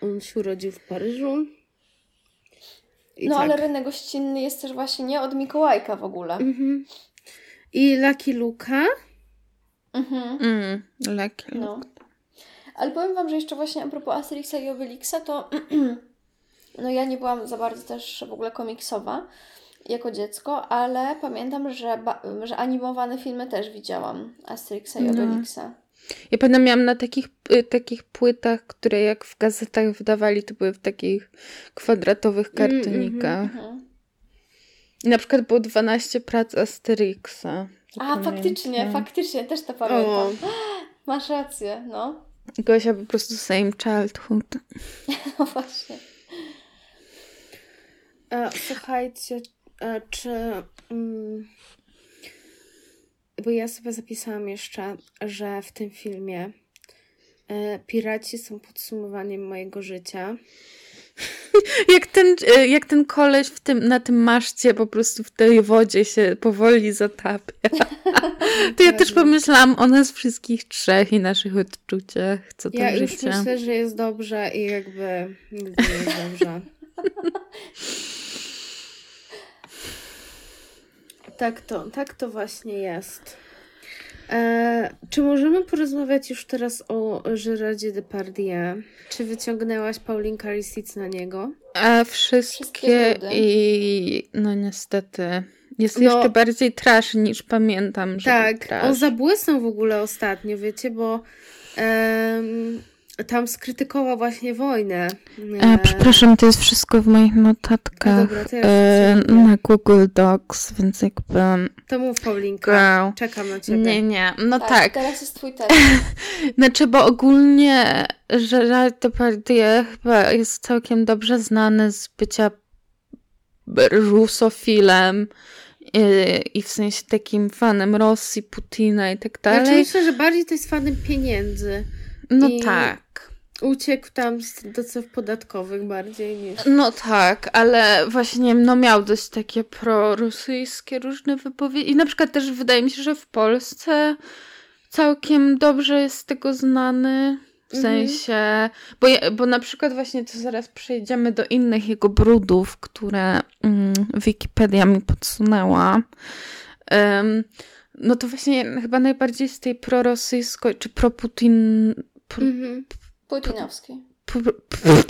B: on się urodził w Paryżu.
C: I no tak. ale rynek gościnny jest też właśnie nie od Mikołajka w ogóle. Mhm.
B: I Lucky Luka.
D: Mhm. Mm, Lucky Luka.
C: No. Ale powiem Wam, że jeszcze właśnie a propos Asterixa i Obelixa, to no ja nie byłam za bardzo też w ogóle komiksowa jako dziecko, ale pamiętam, że, że animowane filmy też widziałam Asterixa i no.
D: Ja pamiętam, miałam na takich, y, takich płytach, które jak w gazetach wydawali, to były w takich kwadratowych mm, kartonikach. Mm, mm, I na przykład było 12 prac Asterixa.
C: A, pamiętam. faktycznie, faktycznie, też to pamiętam. O. Masz rację, no.
D: Gosia po prostu same childhood.
C: No właśnie.
B: E, słuchajcie, e, czy... Mm, bo ja sobie zapisałam jeszcze, że w tym filmie e, piraci są podsumowaniem mojego życia.
D: jak, ten, e, jak ten koleś w tym, na tym maszcie po prostu w tej wodzie się powoli zatapia. to ja też pomyślałam o nas wszystkich trzech i naszych odczuciach, co
B: ja już myślę, że jest dobrze i jakby nigdy nie jest dobrze. Tak to, tak to właśnie jest. E, czy możemy porozmawiać już teraz o Gerardzie Depardieu? Czy wyciągnęłaś Paulinka Risic na niego?
D: A wszystkie, wszystkie i no niestety jest no, jeszcze bardziej trash niż pamiętam, że
B: Tak, on zabłysnął w ogóle ostatnio, wiecie, bo um, tam skrytykował właśnie wojnę.
D: E, przepraszam, to jest wszystko w moich notatkach dobra, e, na Google Docs, więc jakby...
B: To mów Paulinka, Girl. czekam na ciebie.
D: Nie, nie, no tak. tak.
C: Teraz jest twój tekst.
D: znaczy, bo ogólnie Gerard Depardieu chyba jest całkiem dobrze znany z bycia rusofilem i, i w sensie takim fanem Rosji, Putina i tak dalej.
B: Znaczy myślę, że bardziej to jest fanem pieniędzy.
D: No I... tak.
B: Uciekł tam z do ceł podatkowych bardziej niż...
D: No tak, ale właśnie no miał dość takie prorosyjskie różne wypowiedzi. I na przykład też wydaje mi się, że w Polsce całkiem dobrze jest z tego znany. W
B: Mhm.
D: sensie, bo, bo na przykład właśnie to zaraz przejdziemy do innych jego brudów, które mm, Wikipedia mi podsunęła. Em, no to właśnie chyba najbardziej z tej prorosyjskiej, czy proputin...
B: Mhm.
C: Putinowski.
D: P- p-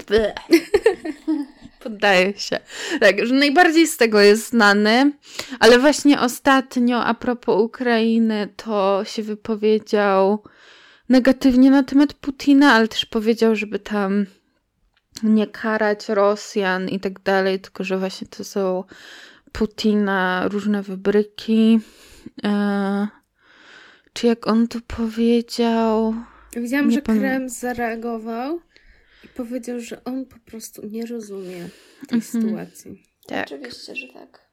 D: p- Poddaję się. Tak, że najbardziej z tego jest znany, ale właśnie ostatnio a propos Ukrainy to się wypowiedział negatywnie na temat Putina, ale też powiedział, żeby tam nie karać Rosjan i tak dalej, tylko że właśnie to są Putina różne wybryki. E, czy jak on to powiedział?
B: Widziałam,
D: Nie
B: że
D: pamię-
B: Krem zareagował i powiedział, że on po prostu nie rozumie tej
D: Mhm.
B: sytuacji.
D: Tak.
C: Oczywiście, że tak.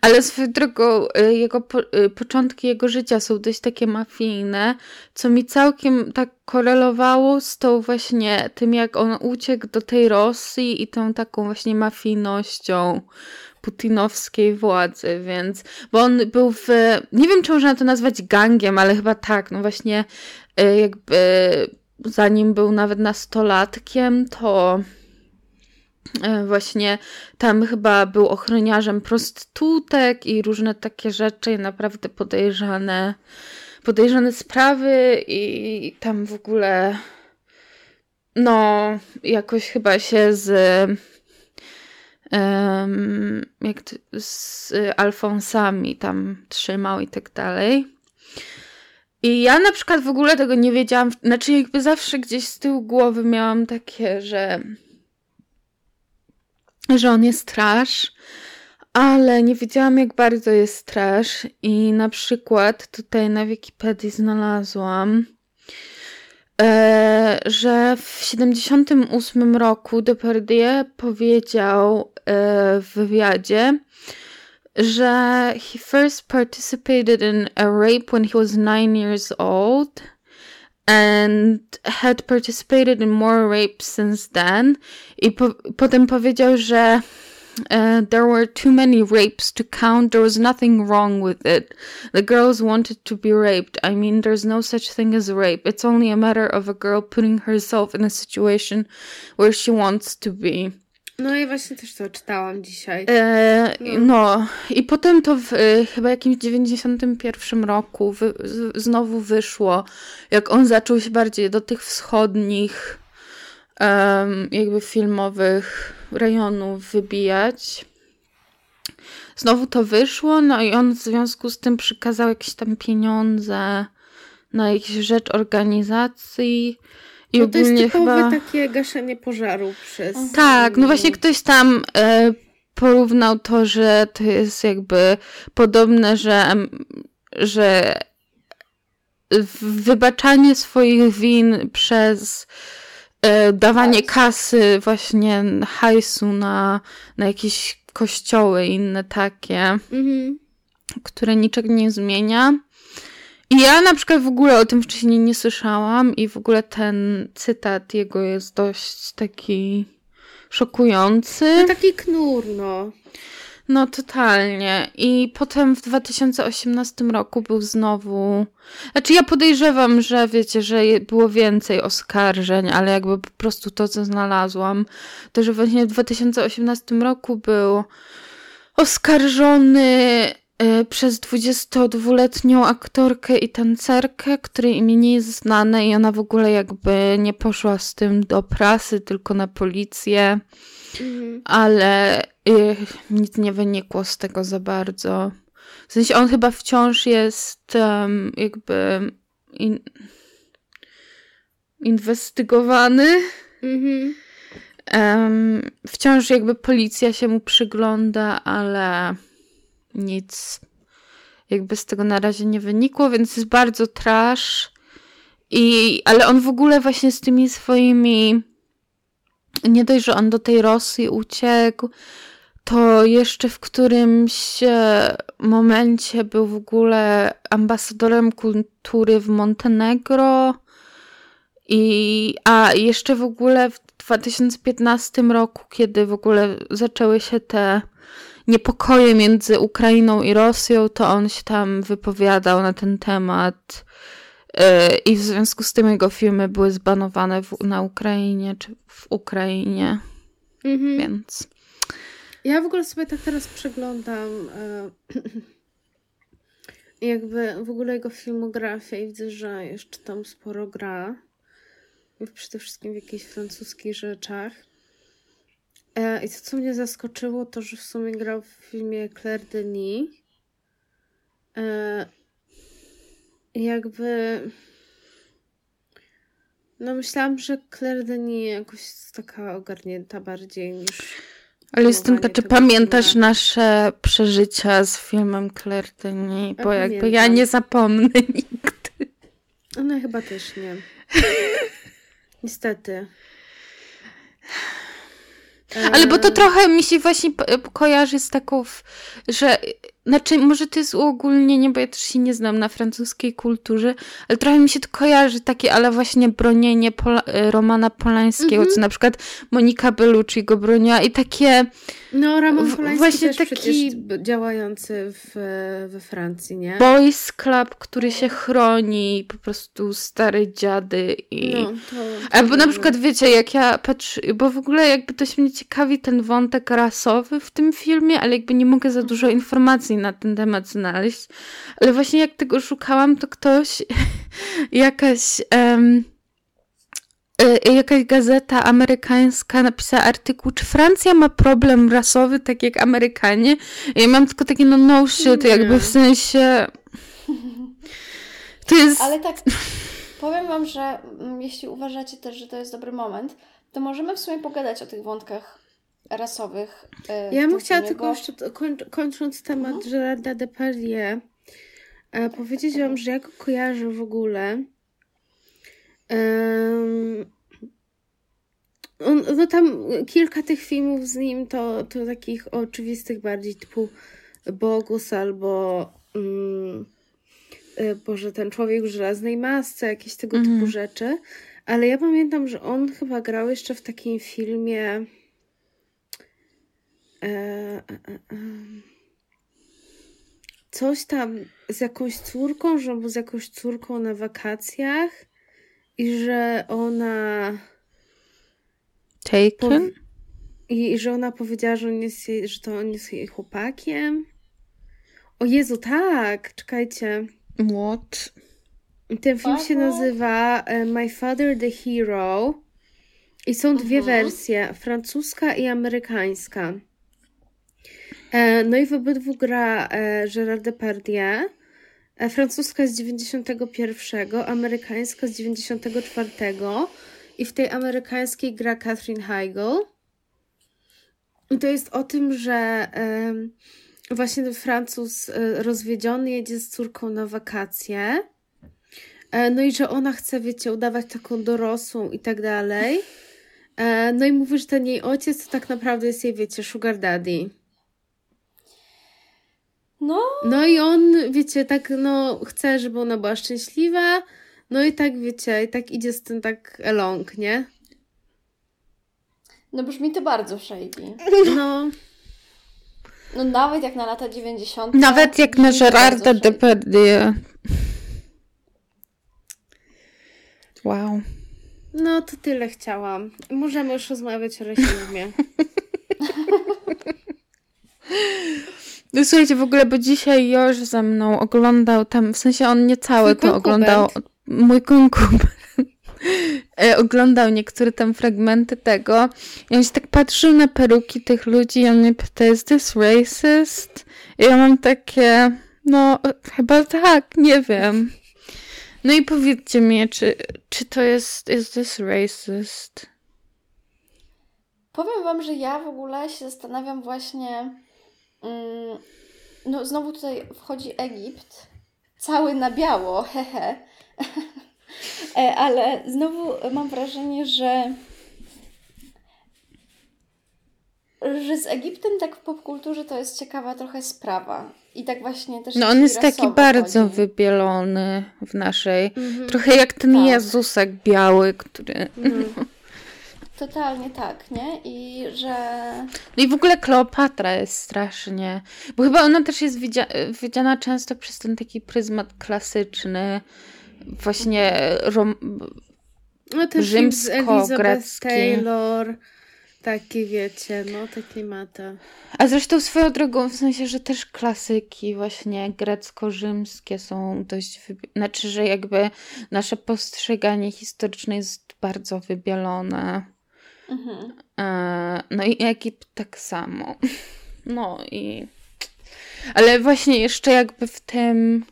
D: Ale swoją drogą, y, jego po, y, początki jego życia są dość takie mafijne, co mi całkiem tak korelowało z tą właśnie tym, jak on uciekł do tej Rosji i tą taką właśnie mafijnością putinowskiej władzy, więc, bo on był w, nie wiem czy można to nazwać gangiem, ale chyba tak, no właśnie jakby zanim był nawet nastolatkiem, to e, właśnie tam chyba był ochroniarzem prostytutek i różne takie rzeczy, naprawdę podejrzane, podejrzane sprawy i tam w ogóle no jakoś chyba się z em, jak z Alfonsami tam trzymał i tak dalej. I ja na przykład w ogóle tego nie wiedziałam, znaczy jakby zawsze gdzieś z tyłu głowy miałam takie, że że on jest trash, ale nie wiedziałam jak bardzo jest trash. I na przykład tutaj na Wikipedii znalazłam, e, że w 78 roku Depardieu powiedział e, w wywiadzie, że he first participated in a rape when he was nine years old and had participated in more rapes since then. I po, potem powiedział, że uh, there were too many rapes to count. There was nothing wrong with it. The girls wanted to be raped. I mean, there's no such thing as rape. It's only a matter of a girl putting herself in a situation where she wants to be.
B: No i właśnie też to czytałam dzisiaj.
D: E,
B: No.
D: no. i potem to w e, chyba jakimś 91 roku wy, z, znowu wyszło, jak on zaczął się bardziej do tych wschodnich em, jakby filmowych rejonów wybijać. Znowu to wyszło, no i on w związku z tym przykazał jakieś tam pieniądze na jakąś rzecz organizacji. I
B: No to jest typowe
D: chyba...
B: takie gaszenie pożaru przez...
D: Tak, no właśnie ktoś tam e, porównał to, że to jest jakby podobne, że, że wybaczanie swoich win przez e, dawanie
C: Hajs.
D: kasy, właśnie hajsu na, na jakieś kościoły inne takie,
B: Mhm.
D: które niczego nie zmienia. I ja na przykład w ogóle o tym wcześniej nie słyszałam i w ogóle ten cytat jego jest dość taki szokujący.
B: No taki knur, no.
D: No totalnie. I potem w 2018 roku był znowu. Znaczy, ja podejrzewam, że wiecie, że było więcej oskarżeń, ale jakby po prostu to, co znalazłam, to że właśnie w 2018 roku był oskarżony przez 22-letnią aktorkę i tancerkę, której imię nie jest znane i ona w ogóle jakby nie poszła z tym do prasy, tylko na policję
B: Mhm.
D: ale y, nic nie wynikło z tego za bardzo. W sensie on chyba wciąż jest em, jakby in, inwestygowany.
B: Mhm.
D: Em, wciąż jakby policja się mu przygląda, ale nic jakby z tego na razie nie wynikło, więc jest bardzo trash. I, ale on w ogóle właśnie z tymi swoimi nie dość, że on do tej Rosji uciekł, to jeszcze w którymś e, momencie był w ogóle ambasadorem kultury w Montenegro I, a jeszcze w ogóle w 2015 roku, kiedy w ogóle zaczęły się te niepokoje między Ukrainą i Rosją, to on się tam wypowiadał na ten temat. Yy, I w związku z tym jego filmy były zbanowane w, na Ukrainie czy w Ukrainie. Mhm. Więc.
B: Ja w ogóle sobie tak teraz przeglądam e, jakby w ogóle jego filmografię i widzę, że jeszcze tam sporo gra. Przede wszystkim w jakichś francuskich rzeczach. E, I to, co mnie zaskoczyło, to, że w sumie grał w filmie Claire Denis. E, jakby... No myślałam, że Claire Denis jakoś taka ogarnięta bardziej niż...
D: Ale jestem czy pamiętasz filmu. nasze przeżycia z filmem Claire Denis? Bo ja jakby pamiętam. ja nie zapomnę nigdy.
B: Ona chyba też nie. Niestety.
D: Ale bo to trochę mi się właśnie kojarzy z taką, że znaczy, może to jest uogólnienie, bo ja też się nie znam na francuskiej kulturze, ale trochę mi się to kojarzy takie, ale właśnie bronienie Pola e, Romana Polańskiego, mm -hmm. co na przykład Monika Bellucci go broniła i takie...
B: No, Roman Polański właśnie też taki działający w, we Francji, nie?
D: Boys Club, który się chroni, po prostu stare dziady i... No, to... Albo na przykład, wiecie, jak ja patrzę, bo w ogóle jakby to się mnie ciekawi ten wątek rasowy w tym filmie, ale jakby nie mogę za dużo informacji na ten temat znaleźć. Ale właśnie jak tego szukałam, to ktoś, jakaś. Um, jakaś gazeta amerykańska napisała artykuł, czy Francja ma problem rasowy, tak jak Amerykanie. I ja mam tylko takie, no no shit, Nie. jakby w sensie...
C: To jest... Ale tak, powiem wam, że mm, jeśli uważacie też, że to jest dobry moment, to możemy w sumie pogadać o tych wątkach rasowych.
B: E, ja bym chciała tylko jeszcze koń, kończąc temat mhm. Gerarda Depardieu e, powiedzieć Wam, że ja go kojarzę w ogóle. Um, on, no tam kilka tych filmów z nim to, to takich oczywistych bardziej typu Bogus albo um, Boże, ten człowiek w żelaznej masce, jakieś tego typu mhm. rzeczy. Ale ja pamiętam, że on chyba grał jeszcze w takim filmie coś tam z jakąś córką, że był z jakąś córką na wakacjach i że ona.
D: Taken?
B: I, I że ona powiedziała, że, on jest jej, że to on jest jej chłopakiem. O Jezu, tak! Czekajcie.
D: What?
B: Ten film się nazywa My Father the Hero. I są dwie uh mhm. -huh. wersje, francuska i amerykańska. E, no i w obydwu gra e, Gerard Depardieu. E, francuska z 91, amerykańska z 94 i w tej amerykańskiej gra Catherine Heigl. I to jest o tym, że właśnie ten Francuz rozwiedziony jedzie z córką na wakacje. No i że ona chce, wiecie, udawać taką dorosłą i tak dalej. No i mówi, że ten jej ojciec to tak naprawdę jest jej, wiecie, sugar daddy.
C: No.
B: No i on, wiecie, tak, no, chce, żeby ona była szczęśliwa. No i tak, wiecie, i tak idzie z tym tak along, nie?
C: No brzmi to bardzo shady.
B: No.
C: No nawet jak na lata 90.
D: Nawet jak na Gerarda Depardieu. Wow.
B: No to tyle chciałam. Możemy już rozmawiać o rasizmie.
D: No słuchajcie, w ogóle, bo dzisiaj Joż ze mną oglądał tam, w sensie on nie cały to oglądał. Mój konkubent. E, oglądał niektóre tam fragmenty tego i on się tak patrzył na peruki tych ludzi i on mnie pyta, is this racist? I ja mam takie, no chyba tak, nie wiem. No i powiedzcie mi, czy, czy to jest, is this racist?
C: Powiem wam, że ja w ogóle się zastanawiam właśnie no znowu tutaj wchodzi Egipt, cały na biało, hehe. E, ale znowu mam wrażenie, że że z Egiptem tak w popkulturze to jest ciekawa trochę sprawa. I tak właśnie też.
D: No on jest taki bardzo
C: chodzi.
D: wybielony w naszej.
B: Mhm.
D: Trochę jak ten
C: Tak.
D: Jezusek biały, który...
B: Mhm.
C: Totalnie tak, nie? I że.
D: No i w ogóle Kleopatra jest strasznie. Bo chyba ona też jest widzia widziana często przez ten taki pryzmat klasyczny, właśnie rom
B: No też
D: Rzymsko-grecki.
B: Taylor. Taki wiecie, no te klimaty.
D: A zresztą swoją drogą, w sensie, że też klasyki właśnie grecko-rzymskie są dość, wybi- znaczy, że jakby nasze postrzeganie historyczne jest bardzo wybielone.
C: Mhm.
D: E, No i Egipt tak samo. No i. Ale właśnie jeszcze jakby w tym.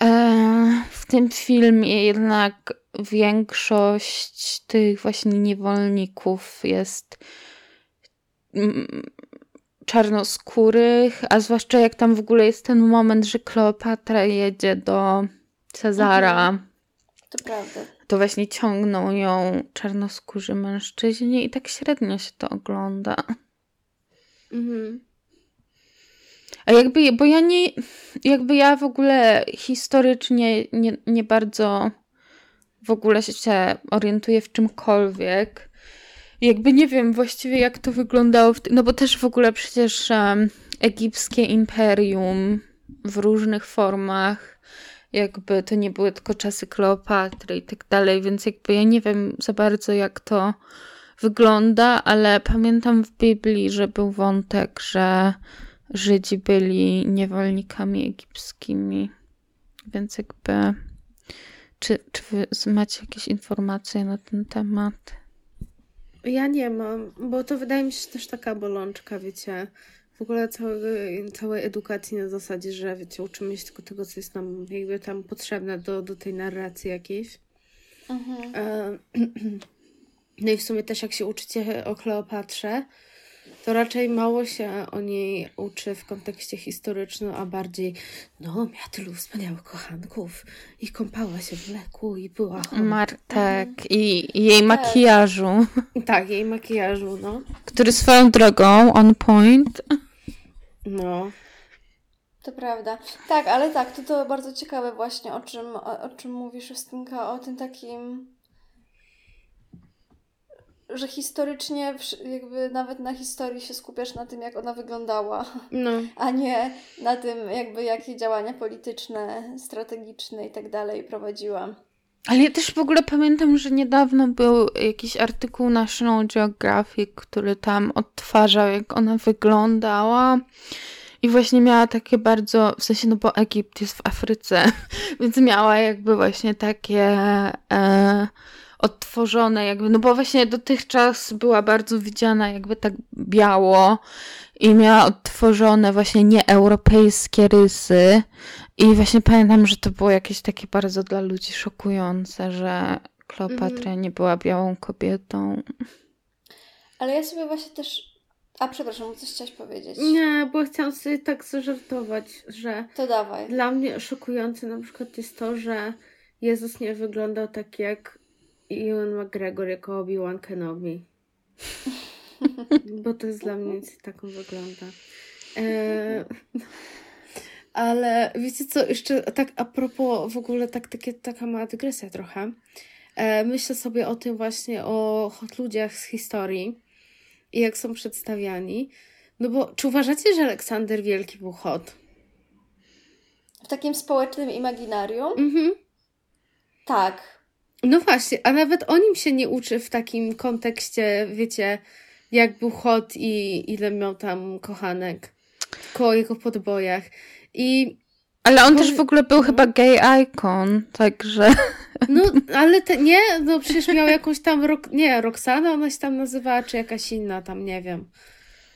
D: e, W tym filmie jednak większość tych właśnie niewolników jest mm, czarnoskórych, a zwłaszcza jak tam w ogóle jest ten moment, że Kleopatra jedzie do Cezara
C: To prawda.
D: To właśnie ciągną ją czarnoskórzy mężczyźni i tak średnio się to ogląda.
B: Mhm.
D: A jakby, bo ja nie, jakby ja w ogóle historycznie nie, nie bardzo w ogóle się orientuję w czymkolwiek. Jakby nie wiem właściwie jak to wyglądało, no bo też w ogóle przecież em, egipskie imperium w różnych formach, jakby to nie były tylko czasy Kleopatry i tak dalej, więc jakby ja nie wiem za bardzo jak to wygląda, ale pamiętam w Biblii, że był wątek, że Żydzi byli niewolnikami egipskimi. Więc jakby. Czy, czy wy macie jakieś informacje na ten temat?
B: Ja nie mam, bo to wydaje mi się też taka bolączka, wiecie. W ogóle całej, całej edukacji na zasadzie, że wiecie, uczymy się tylko tego, co jest nam jakby tam potrzebne do, do tej narracji jakiejś.
C: Mhm.
B: E, No i w sumie też jak się uczycie o Kleopatrze, to raczej mało się o niej uczy w kontekście historycznym, a bardziej no, miała tylu wspaniałych kochanków i kąpała się w mleku i była chora.
D: Martek i, i jej makijażu,
B: Tak, jej makijażu, no.
D: który swoją drogą on point.
B: No.
C: To prawda. Tak, ale tak, to, to bardzo ciekawe właśnie, o czym, o, o czym mówisz, Justynka, o tym takim, że historycznie, jakby nawet na historii się skupiasz na tym, jak ona wyglądała,
B: No.
C: a nie na tym, jakby jakie działania polityczne, strategiczne i tak dalej prowadziła.
D: Ale ja też w ogóle pamiętam, że niedawno był jakiś artykuł National Geographic, który tam odtwarzał, jak ona wyglądała. I właśnie miała takie bardzo, w sensie, no bo Egipt jest w Afryce, więc miała jakby właśnie takie e, odtworzone, jakby, no bo właśnie dotychczas była bardzo widziana jakby tak biało i miała odtworzone właśnie nieeuropejskie rysy. I właśnie pamiętam, że to było jakieś takie bardzo dla ludzi szokujące, że Kleopatra nie była białą kobietą.
C: Ale ja sobie właśnie też... A, przepraszam, coś chciałaś powiedzieć.
B: Nie, bo chciałam sobie tak zażartować, że
C: To dawaj.
B: dla mnie szokujące na przykład jest to, że Jezus nie wyglądał tak jak Ewan McGregor jako Obi-Wan Kenobi. Bo to jest dla mnie taką wygląda. E, ale wiecie co, jeszcze tak a propos w ogóle tak, takie, taka mała dygresja trochę. E, myślę sobie o tym właśnie, o hot ludziach z historii i jak są przedstawiani. No bo czy uważacie, że Aleksander Wielki był hot?
C: W takim społecznym imaginarium?
B: Mhm.
C: Tak.
B: No właśnie, a nawet o nim się nie uczy w takim kontekście, wiecie, jak był hot i ile miał tam kochanek. Koło jego podbojach. I
D: Ale on
B: Powie-
D: też w ogóle był chyba gay icon, także...
B: no, ale te, nie, no przecież miał jakąś tam, rok, nie, Roxana ona się tam nazywała, czy jakaś inna tam, nie wiem.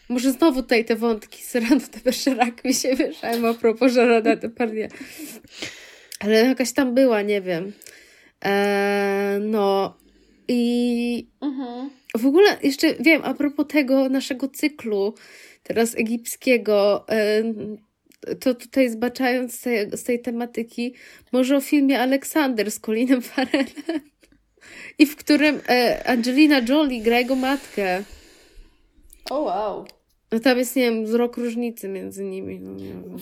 B: Może znowu tutaj te wątki z Rano de Bergerac mi się mieszają a propos Gerarda Depardieu. Ale jakaś tam była, nie wiem. Eee, no i
C: Mhm.
B: w ogóle jeszcze wiem, a propos tego naszego cyklu teraz egipskiego, em, to tutaj zbaczając z tej, z tej tematyki, może o filmie Aleksander z Colinem Farrellem i w którym e, Angelina Jolie gra jego matkę.
C: O wow.
B: No tam jest, nie wiem, rok różnicy między nimi. No, nie wiem.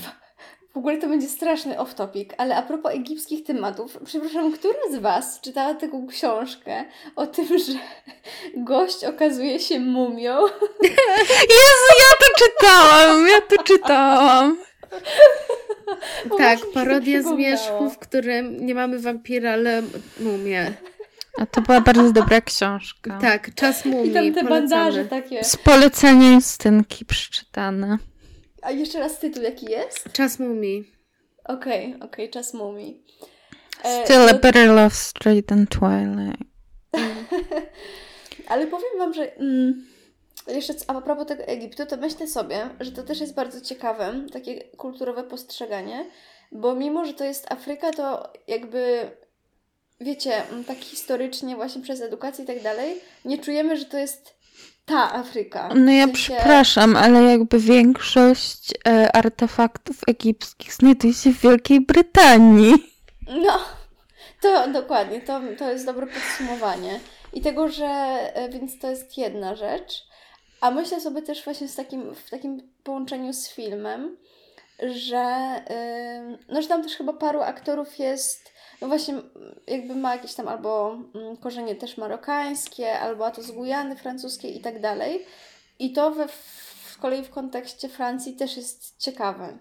C: W ogóle to będzie straszny off-topic, ale a propos egipskich tematów, przepraszam, która z Was czytała taką książkę o tym, że gość okazuje się mumią?
D: Jezu, ja to czytałam, ja to czytałam.
B: Tak, parodia Zmierzchu, w którym nie mamy wampira, ale mumię.
D: A to była bardzo dobra książka.
B: Tak, czas mumii,
C: I tam te bandaże
B: polecamy.
C: takie.
D: Z polecenia Justynki przeczytane.
C: A jeszcze raz tytuł jaki jest?
B: Czas mumii.
C: Okej, okej, czas mumii. E,
D: Still a
C: no-
D: better love story than Twilight.
C: Ale powiem Wam, że mm, jeszcze a propos tego Egiptu, to myślę sobie, że to też jest bardzo ciekawe, takie kulturowe postrzeganie, bo mimo, że to jest Afryka, to jakby wiecie, tak historycznie właśnie przez edukację i tak dalej, nie czujemy, że to jest ta Afryka.
D: No ja
C: W sensie-
D: przepraszam, ale jakby większość e, artefaktów egipskich znajduje się w Wielkiej Brytanii.
C: No, to dokładnie, to, to jest dobre podsumowanie. I tego, że, e, więc to jest jedna rzecz. A myślę sobie też właśnie z takim, w takim połączeniu z filmem, że, ym, no, że tam też chyba paru aktorów jest, no właśnie jakby ma jakieś tam albo mm, korzenie też marokańskie, albo a to z Gujany francuskiej i tak dalej. I to we, w kolei w kontekście Francji też jest ciekawe.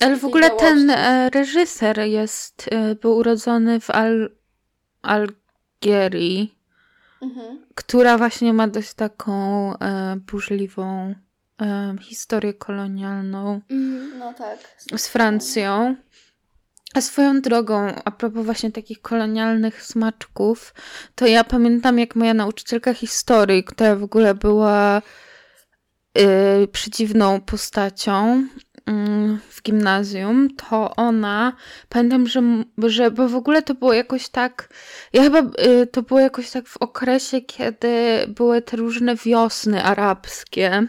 D: Ale w ogóle ten e, reżyser jest, e, był urodzony w Al Algierii,
C: Mhm.
D: która właśnie ma dość taką e, burzliwą e, historię kolonialną
B: Mhm.
C: No tak.
D: z Francją. A swoją drogą, a propos właśnie takich kolonialnych smaczków, to ja pamiętam, jak moja nauczycielka historii, która w ogóle była y, przedziwną postacią w gimnazjum, to ona, pamiętam, że, że, bo w ogóle to było jakoś tak, ja chyba, y, to było jakoś tak w okresie, kiedy były te różne wiosny arabskie.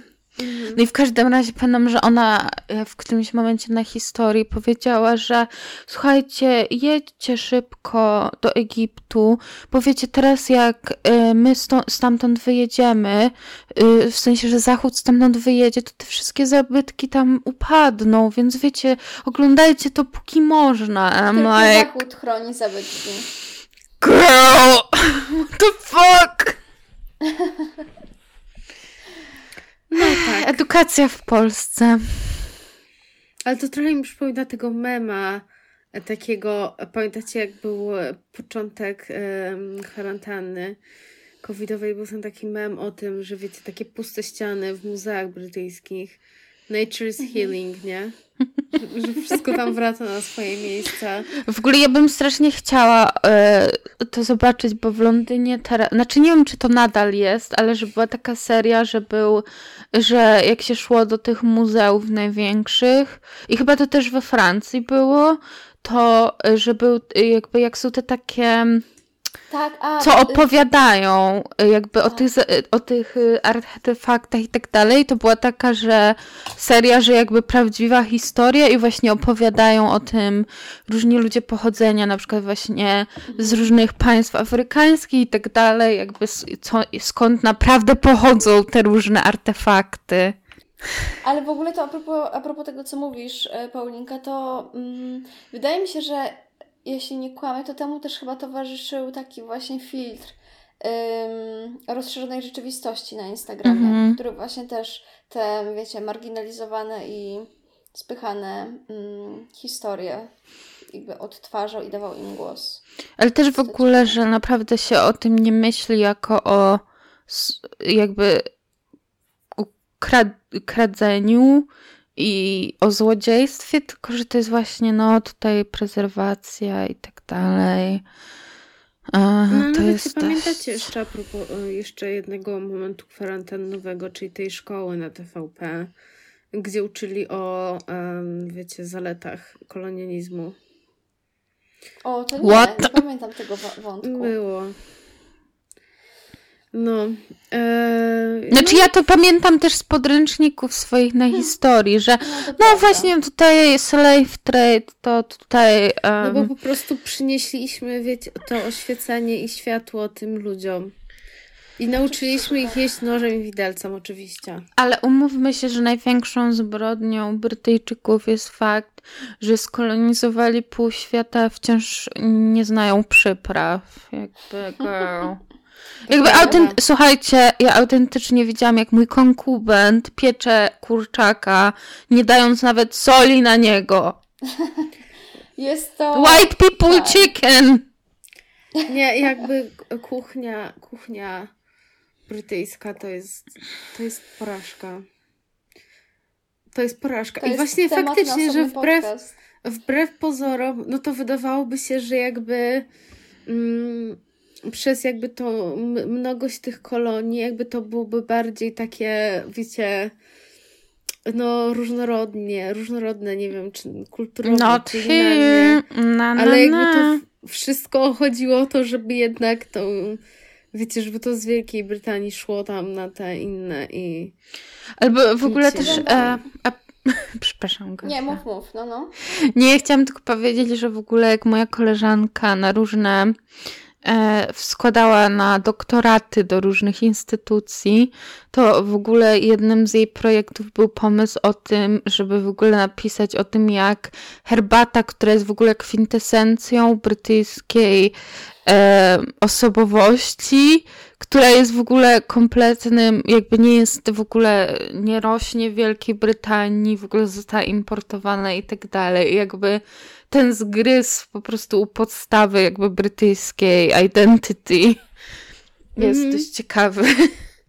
D: No i w każdym razie pamiętam, że ona e, w którymś momencie na historii powiedziała, że słuchajcie, jedźcie szybko do Egiptu, bo wiecie, teraz jak e, my stamtąd wyjedziemy, e, w sensie, że Zachód stamtąd wyjedzie, to te wszystkie zabytki tam upadną, więc wiecie, oglądajcie to póki można. I'm
C: Tylko
D: like,
C: Zachód chroni zabytki.
D: girl, what the fuck?
B: No tak.
D: Edukacja w Polsce.
B: Ale to trochę mi przypomina tego mema e, takiego, e, pamiętacie jak był e, początek em, kwarantanny covidowej, był ten taki mem o tym, że wiecie, takie puste ściany w muzeach brytyjskich. Nature is healing, nie? Że, wszystko tam wraca na swoje miejsca.
D: W ogóle ja bym strasznie chciała e, to zobaczyć, bo w Londynie teraz, znaczy nie wiem, czy to nadal jest, ale że była taka seria, że był, że jak się szło do tych muzeów największych i chyba to też we Francji było, to e, że był e, jakby jak są te takie
C: Tak, a...
D: co
C: y,
D: opowiadają y, jakby o
C: Tak.
D: tych, y, o tych y, artefaktach i tak dalej, to była taka, że seria, że jakby prawdziwa historia i właśnie opowiadają o tym różni ludzie pochodzenia, na przykład właśnie z różnych państw afrykańskich i tak dalej, jakby co, skąd naprawdę pochodzą te różne artefakty.
C: Ale w ogóle to a propos, a propos tego, co mówisz, e, Paulinka, to mm, wydaje mi się, że jeśli nie kłamę, to temu też chyba towarzyszył taki właśnie filtr ym, rozszerzonej rzeczywistości na Instagramie,
D: Mhm.
C: który właśnie też te, wiecie, marginalizowane i spychane mm, historie jakby odtwarzał i dawał im głos.
D: Ale też w ogóle, że naprawdę się o tym nie myśli jako o jakby kradzeniu i o złodziejstwie, tylko że to jest właśnie no tutaj prezerwacja i tak dalej. A,
B: No,
D: to jest
B: się pamiętacie jeszcze a propos e, jeszcze jednego momentu kwarantannowego, czyli tej szkoły na TVP, gdzie uczyli o, wiecie, zaletach kolonializmu.
C: O, to nie,
D: What?
C: nie pamiętam tego wątku.
B: Było. No. E,
D: Znaczy ja to pamiętam też z podręczników swoich na historii, że
C: No,
D: no właśnie tutaj slave trade, to tutaj...
B: No bo po prostu przynieśliśmy, wiecie, to oświecenie i światło tym ludziom. I nauczyliśmy ich jeść nożem i widelcem oczywiście.
D: Ale umówmy się, że największą zbrodnią Brytyjczyków jest fakt, że skolonizowali pół świata, wciąż nie znają przypraw. Jakby girl. Jakby autent... Słuchajcie, ja autentycznie widziałam, jak mój konkubent piecze kurczaka, nie dając nawet soli na niego.
C: Jest to...
D: White people
C: tak.
D: chicken!
B: Nie, jakby kuchnia, kuchnia brytyjska to jest, to jest porażka. To jest porażka.
C: To
B: I
C: jest
B: właśnie faktycznie, że wbrew,
C: podcast.
B: wbrew pozorom, no to wydawałoby się, że jakby mm, przez jakby to m- mnogość tych kolonii, jakby to byłoby bardziej takie, wiecie, no różnorodnie, różnorodne, nie wiem, czy kulturowo,
D: No
B: czy kulinarnie.
D: na, na,
B: Ale jakby
D: na.
B: to wszystko chodziło o to, żeby jednak to, wiecie, żeby to z Wielkiej Brytanii szło tam na te inne i...
D: Albo w ogóle
B: Wiecie,
D: też... E, a, przepraszam, Gosia.
C: Nie, mów, mów, no, no.
D: Nie, chciałam tylko powiedzieć, że w ogóle jak moja koleżanka na różne składała na doktoraty do różnych instytucji, to w ogóle jednym z jej projektów był pomysł o tym, żeby w ogóle napisać o tym, jak herbata, która jest w ogóle kwintesencją brytyjskiej e, osobowości, która jest w ogóle kompletnym, jakby nie jest w ogóle, nie rośnie w Wielkiej Brytanii, w ogóle została importowana i tak dalej. Jakby ten zgryz po prostu u podstawy jakby brytyjskiej identity jest
B: Mhm.
D: dość ciekawy.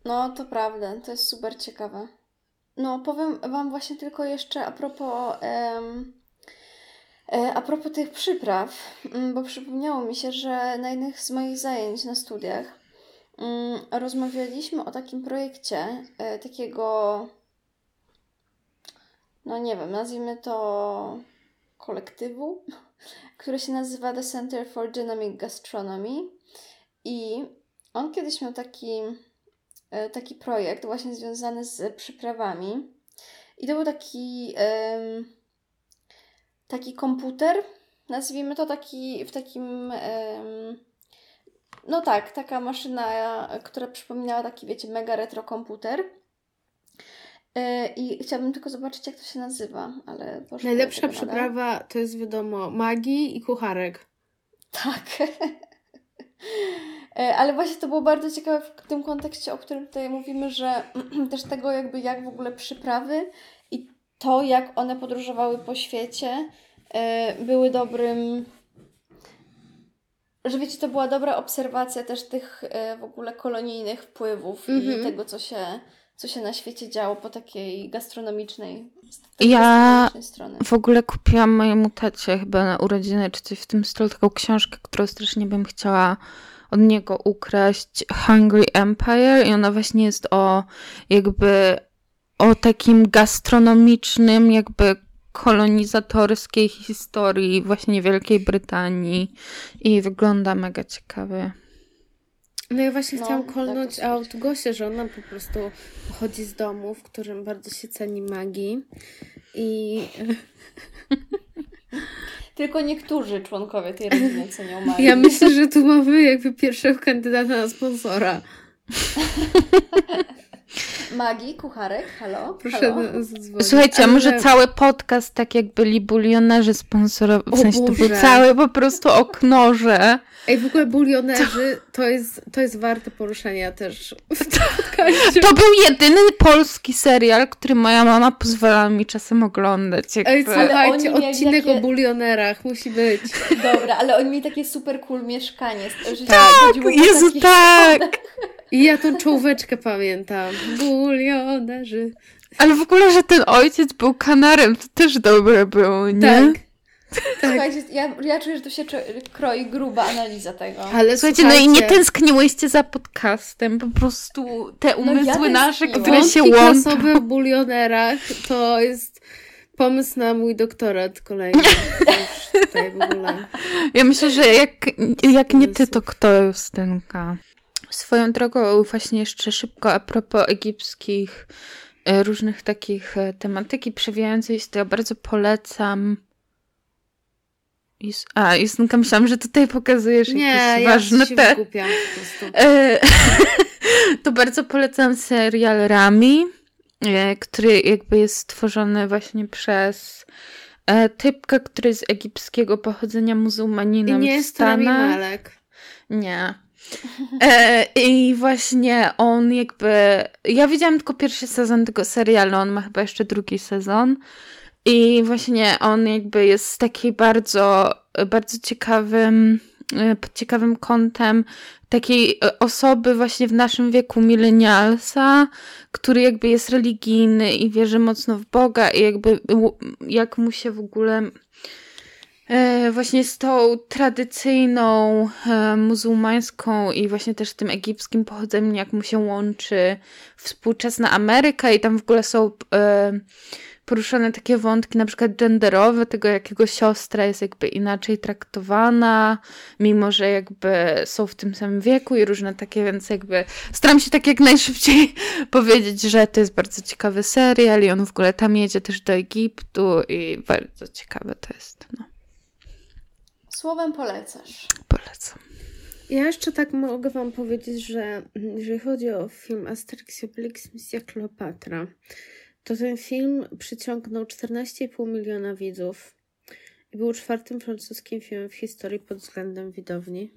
C: No, to prawda, to jest super ciekawe. No, powiem Wam właśnie tylko jeszcze a propos, e, a propos tych przypraw, mm, bo przypomniało mi się, że na jednych z moich zajęć na studiach mm, rozmawialiśmy o takim projekcie, e, takiego, no nie wiem, nazwijmy to kolektywu, który się nazywa The Center for Dynamic Gastronomy i on kiedyś miał taki e, taki projekt właśnie związany z przyprawami. I to był taki taki komputer, nazwijmy to taki w takim no tak, taka maszyna, która przypominała taki, wiecie, mega retro komputer. E, I chciałabym tylko zobaczyć, jak to się nazywa, ale poszukuję
B: Najlepsza przyprawa to jest wiadomo magii i kucharek.
C: Tak. E, Ale właśnie to było bardzo ciekawe w tym kontekście, o którym tutaj mówimy, że też tego jakby jak w ogóle przyprawy i to jak one podróżowały po świecie e, były dobrym że wiecie, to była dobra obserwacja też tych w ogóle kolonijnych wpływów
B: Mhm.
C: i tego, co się, co się na świecie działo po takiej gastronomicznej, tej
D: Ja-
C: gastronomicznej.
D: W ogóle kupiłam mojemu tacie chyba na urodziny czy coś w tym stylu, taką książkę, którą strasznie bym chciała od niego ukraść, Hungry Empire i ona właśnie jest o jakby o takim gastronomicznym jakby kolonizatorskiej historii właśnie Wielkiej Brytanii i wygląda mega ciekawie.
B: No ja właśnie
C: No,
B: chciałam
C: tak,
B: kolnąć
C: to super.
B: out Gosię, że ona po prostu pochodzi z domu, w którym bardzo się ceni magii i
C: Tylko niektórzy członkowie tej rodziny cenią magię.
B: ja myślę, że tu mamy jakby pierwszego kandydata na sponsora.
C: Magii, kucharek, halo?
B: Proszę
C: halo?
D: Słuchajcie, a może cały podcast tak jak byli bulionerzy sponsorowi, w
B: O
D: sensie to był cały po prostu oknorze.
B: Ej, w ogóle bulionerzy to jest, to jest warte poruszenia też w podcaście.
D: To był jedyny polski serial, który moja mama pozwalała mi czasem oglądać. Jakby.
B: Ej, słuchajcie, odcinek
C: takie-
B: o bulionerach musi być.
C: Dobra, ale oni mieli takie super cool mieszkanie. Że
B: Tak,
C: chodziło po
D: Jezu, tak!
B: I ja tą czołóweczkę pamiętam. Bulionerzy.
D: Ale w ogóle, że ten ojciec był kanarem, to też dobre było, nie?
B: Tak. Tak.
C: Słuchajcie, ja, ja czuję, że tu się kroi gruba analiza tego.
B: Ale
D: Słuchajcie, no i nie tęskniłyście za podcastem, po prostu te
C: No ja
D: umysły nasze, które się łączą.
B: klasowe w bulionerach to jest pomysł na mój doktorat kolejny. Tutaj w ogóle.
D: Ja myślę, że jak, jak nie ty, to kto Justynka? Swoją drogą, właśnie jeszcze szybko a propos egipskich e, różnych takich e, tematyki przewijającej się, to ja bardzo polecam. Jus- A, Justynka, myślałam, że tutaj pokazujesz
B: Nie,
D: jakieś
B: ja
D: ważne
B: się
D: te...
B: po prostu.
D: E, to bardzo polecam serial Rami, który jakby jest stworzony właśnie przez typka, który jest egipskiego pochodzenia muzułmaninem
B: I nie jest Rami. Malek.
D: Nie. E, I właśnie on jakby. Ja widziałam tylko pierwszy sezon tego serialu, on ma chyba jeszcze drugi sezon. I właśnie on jakby jest z takiej bardzo, bardzo ciekawym, e, pod ciekawym kątem takiej e, osoby właśnie w naszym wieku milenialsa, który jakby jest religijny i wierzy mocno w Boga i jakby jak mu się w ogóle e, właśnie z tą tradycyjną e, muzułmańską i właśnie też tym egipskim pochodzeniem, jak mu się łączy współczesna Ameryka i tam w ogóle są e, poruszane takie wątki na przykład genderowe, tego jak jego siostra jest jakby inaczej traktowana, mimo że jakby są w tym samym wieku i różne takie, więc jakby staram się tak jak najszybciej powiedzieć, że to jest bardzo ciekawy serial i on w ogóle tam jedzie też do Egiptu i bardzo ciekawe to jest, no.
C: Słowem polecasz.
D: Polecam.
B: Ja jeszcze tak mogę wam powiedzieć, że jeżeli chodzi o film Asterix i Obelix Misja Kleopatra, to ten film przyciągnął 14,5 miliona widzów i był czwartym francuskim filmem w historii pod względem widowni.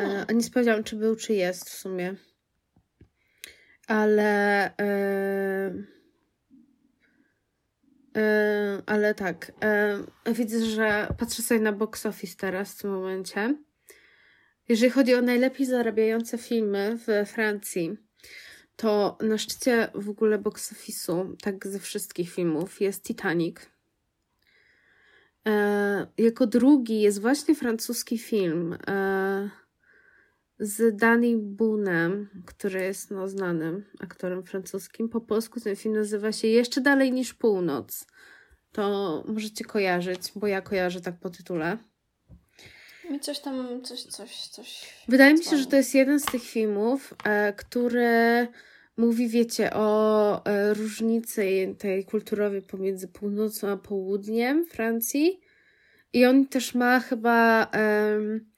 B: E, A nie sprawdziłam, czy był, czy jest w sumie. Ale. E, e, ale tak. E, widzę, że patrzę sobie na box office teraz w tym momencie. Jeżeli chodzi o najlepiej zarabiające filmy w Francji, to na szczycie w ogóle box office'u, tak ze wszystkich filmów, jest Titanic. E, jako drugi jest właśnie francuski film z Danny Boonem, który jest no, znanym aktorem francuskim. Po polsku ten film nazywa się Jeszcze dalej niż północ. To możecie kojarzyć, bo ja kojarzę tak po tytule.
C: Mi coś tam, coś, coś, coś.
B: Wydaje mi się, że to jest jeden z tych filmów, e, który mówi, wiecie, o e, różnicy tej kulturowej pomiędzy północą a południem Francji. I on też ma chyba em,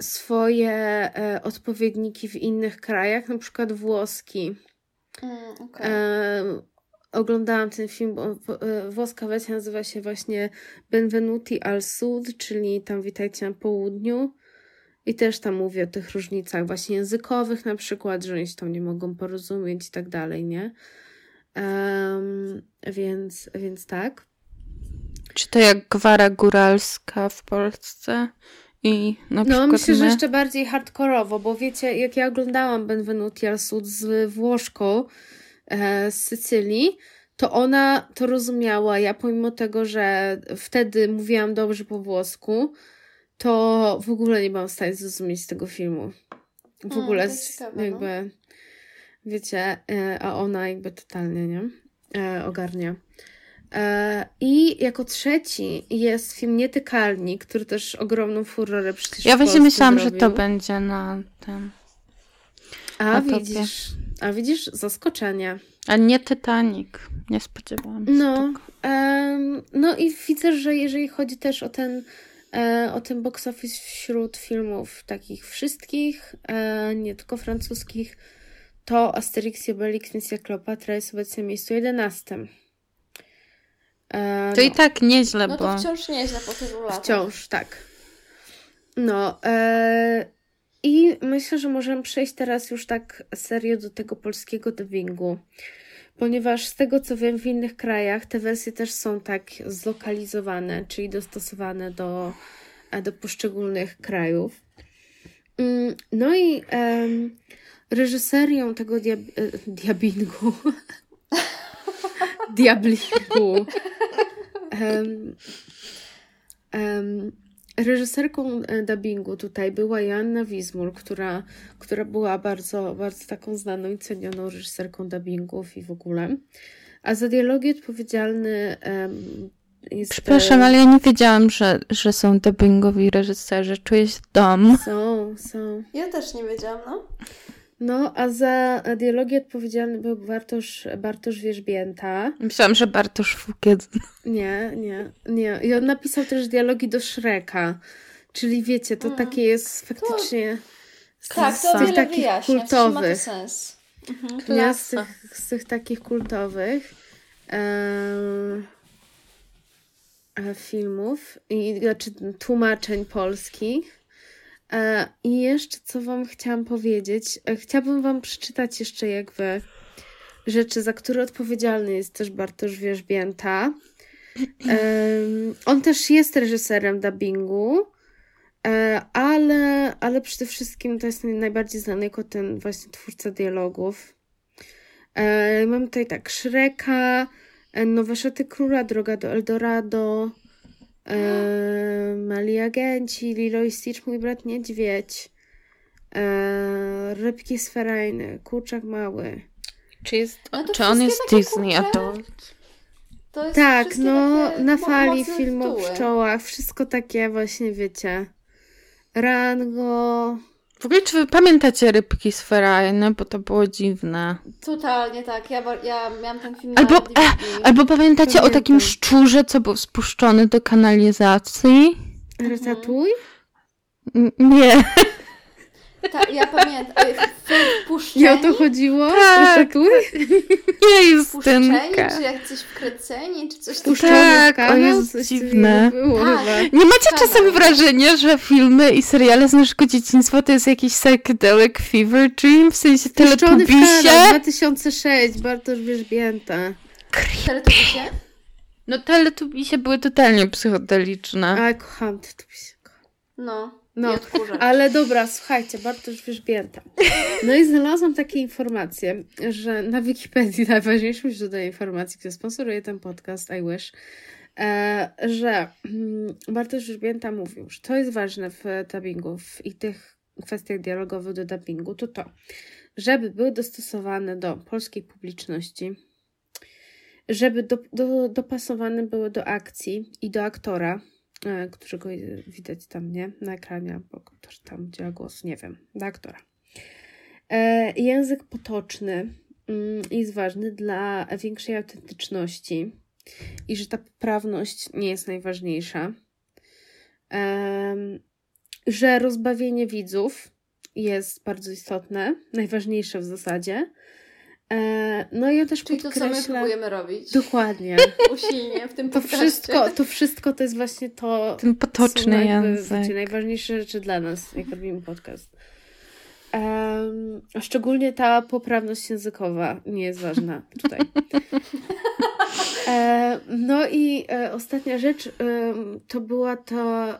B: swoje e, odpowiedniki w innych krajach, na przykład włoski.
C: Mm, okej.
B: E, oglądałam ten film, bo e, włoska wersja nazywa się właśnie Benvenuti al Sud, czyli tam witajcie na południu. I też tam mówię o tych różnicach właśnie językowych na przykład, że oni się tam nie mogą porozumieć i tak dalej, nie? Em, więc, więc tak.
D: Czy to jak gwara góralska w Polsce? I na
B: No,
D: przykład
B: myślę, że
D: my...
B: jeszcze bardziej hardkorowo, bo wiecie, jak ja oglądałam Benvenuti al Sud z Włoszką e, z Sycylii, to ona to rozumiała. Ja pomimo tego, że wtedy mówiłam dobrze po włosku, to w ogóle nie byłam w stanie zrozumieć tego filmu. W
C: Mm,
B: ogóle z,
C: ciekawe, no.
B: jakby, wiecie, e, a ona jakby totalnie, nie? E, ogarnia. E, I jako trzeci jest film Nietykalni, który też ogromną furorę przecież
D: Ja
B: w
D: właśnie myślałam, że to będzie na tym.
B: A
D: na topie.
B: widzisz, a widzisz, zaskoczenie.
D: A nie Titanic. Nie spodziewałam się
B: No, em, no i widzę, że jeżeli chodzi też o ten, e, o ten box office wśród filmów takich wszystkich, e, nie tylko francuskich, to Asterix i Obelix Misja Kleopatra jest obecnie na miejscu 11. E,
D: To i
B: no.
D: tak nieźle,
C: No
D: bo...
C: to wciąż nieźle po tylu latach.
B: Wciąż, tak. No, e, i myślę, że możemy przejść teraz już tak serio do tego polskiego dubbingu, ponieważ z tego co wiem, w innych krajach te wersje też są tak zlokalizowane, czyli dostosowane do, e, do poszczególnych krajów. Mm, No i em, reżyserią tego diab e, diabingu, diablingu, em, em, reżyserką e, dubbingu tutaj była Joanna Wizmul, która, która była bardzo, bardzo taką znaną i cenioną reżyserką dubbingów i w ogóle. A za dialogi odpowiedzialny em, jest...
D: Przepraszam,
B: e,
D: ale ja nie wiedziałam, że, że są dubbingowi reżyserzy. Czuję się dom.
B: Są, są.
C: Ja też nie wiedziałam, no.
B: No, a za dialogi odpowiedzialny był Bartosz, Bartosz Wierzbięta.
D: Myślałam, że Bartosz Fukiet.
B: Nie, nie, nie. I on napisał też dialogi do Shreka. Czyli wiecie, to
C: Mm.
B: takie jest faktycznie
C: Tak,
B: z
C: to o
B: tych
C: wiele
B: takich
C: wyjaśnia, ma to
B: kultowych.
C: sens.
B: Nie, z,
D: Klasa.
B: tych, z tych takich kultowych em, e, filmów i znaczy tłumaczeń polskich. E, I jeszcze co wam chciałam powiedzieć. E, Chciałabym wam przeczytać jeszcze jakby rzeczy, za które odpowiedzialny jest też Bartosz Wierzbięta. On też jest reżyserem dubbingu, e, ale, ale przede wszystkim to jest najbardziej znany jako ten właśnie twórca dialogów. E, mam tutaj tak Shreka, Nowe Szaty Króla, Droga do Eldorado, e, Mali Agenci, Lilo i Stitch, Mój Brat Niedźwiedź, e, Rybki z Ferajny, Kurczak Mały.
D: Czy, jest,
C: No to
D: czy on jest Disney Adult?
C: To jest
B: Tak, no na fali film o pszczołach, wszystko takie właśnie, wiecie, Rango,
D: W ogóle, czy wy pamiętacie rybki z Ferajny? Bo to było dziwne.
C: Totalnie tak, ja, ja miałam ten film
D: Albo,
C: na DVD.
D: e, albo pamiętacie o takim
B: Pamiętam.
D: szczurze, co był spuszczony do kanalizacji?
B: Ratatouille?
D: N- Nie.
C: Ta, ja pamiętam, e, Puszczeni,
B: I o to chodziło?
D: Tak. Nie,
C: Puszczeni,
D: Justynka.
C: czy jak coś wkręceni, czy coś
B: Puszczony
D: Tak, o
B: Coś
D: dziwne.
B: takiego Było
C: Tak.
D: Nie macie czasem wrażenia, że filmy i seriale z naszego dzieciństwa to jest jakiś psychedelic fever dream? W sensie teletubisie?
B: 2006, Bartosz Wierzbięta.
C: Teletubisie?
D: No teletubisie były totalnie psychodeliczne.
B: A, kocham te tu się kocham.
C: No,
B: No. Ale dobra, słuchajcie, Bartosz Wierzbięta. No i znalazłam takie informacje, że na Wikipedii najważniejszym źródłem informacji, które sponsoruje ten podcast, I wish, e, że mm, Bartosz Wierzbięta mówił, że to jest ważne w dubbingu i tych kwestiach dialogowych do dubbingu, to to, żeby były dostosowane do polskiej publiczności, żeby do, do, dopasowane były do akcji i do aktora, którego widać tam, nie? Na ekranie, albo tam udziela głos, nie wiem, do aktora. E, język potoczny mm, jest ważny dla większej autentyczności i że ta poprawność nie jest najważniejsza. Em, że rozbawienie widzów jest bardzo istotne, najważniejsze w zasadzie. E, no i on też
C: Czyli to, co my
B: podkreśla...
C: próbujemy robić.
B: Dokładnie.
C: Usilnie w tym
B: To wszystko, to wszystko to jest właśnie to,
D: Ten potoczny język.
B: Wiecie, najważniejsze rzeczy dla nas, jak robimy podcast. A szczególnie ta poprawność językowa nie jest ważna tutaj. E, no i e, ostatnia rzecz em, to była to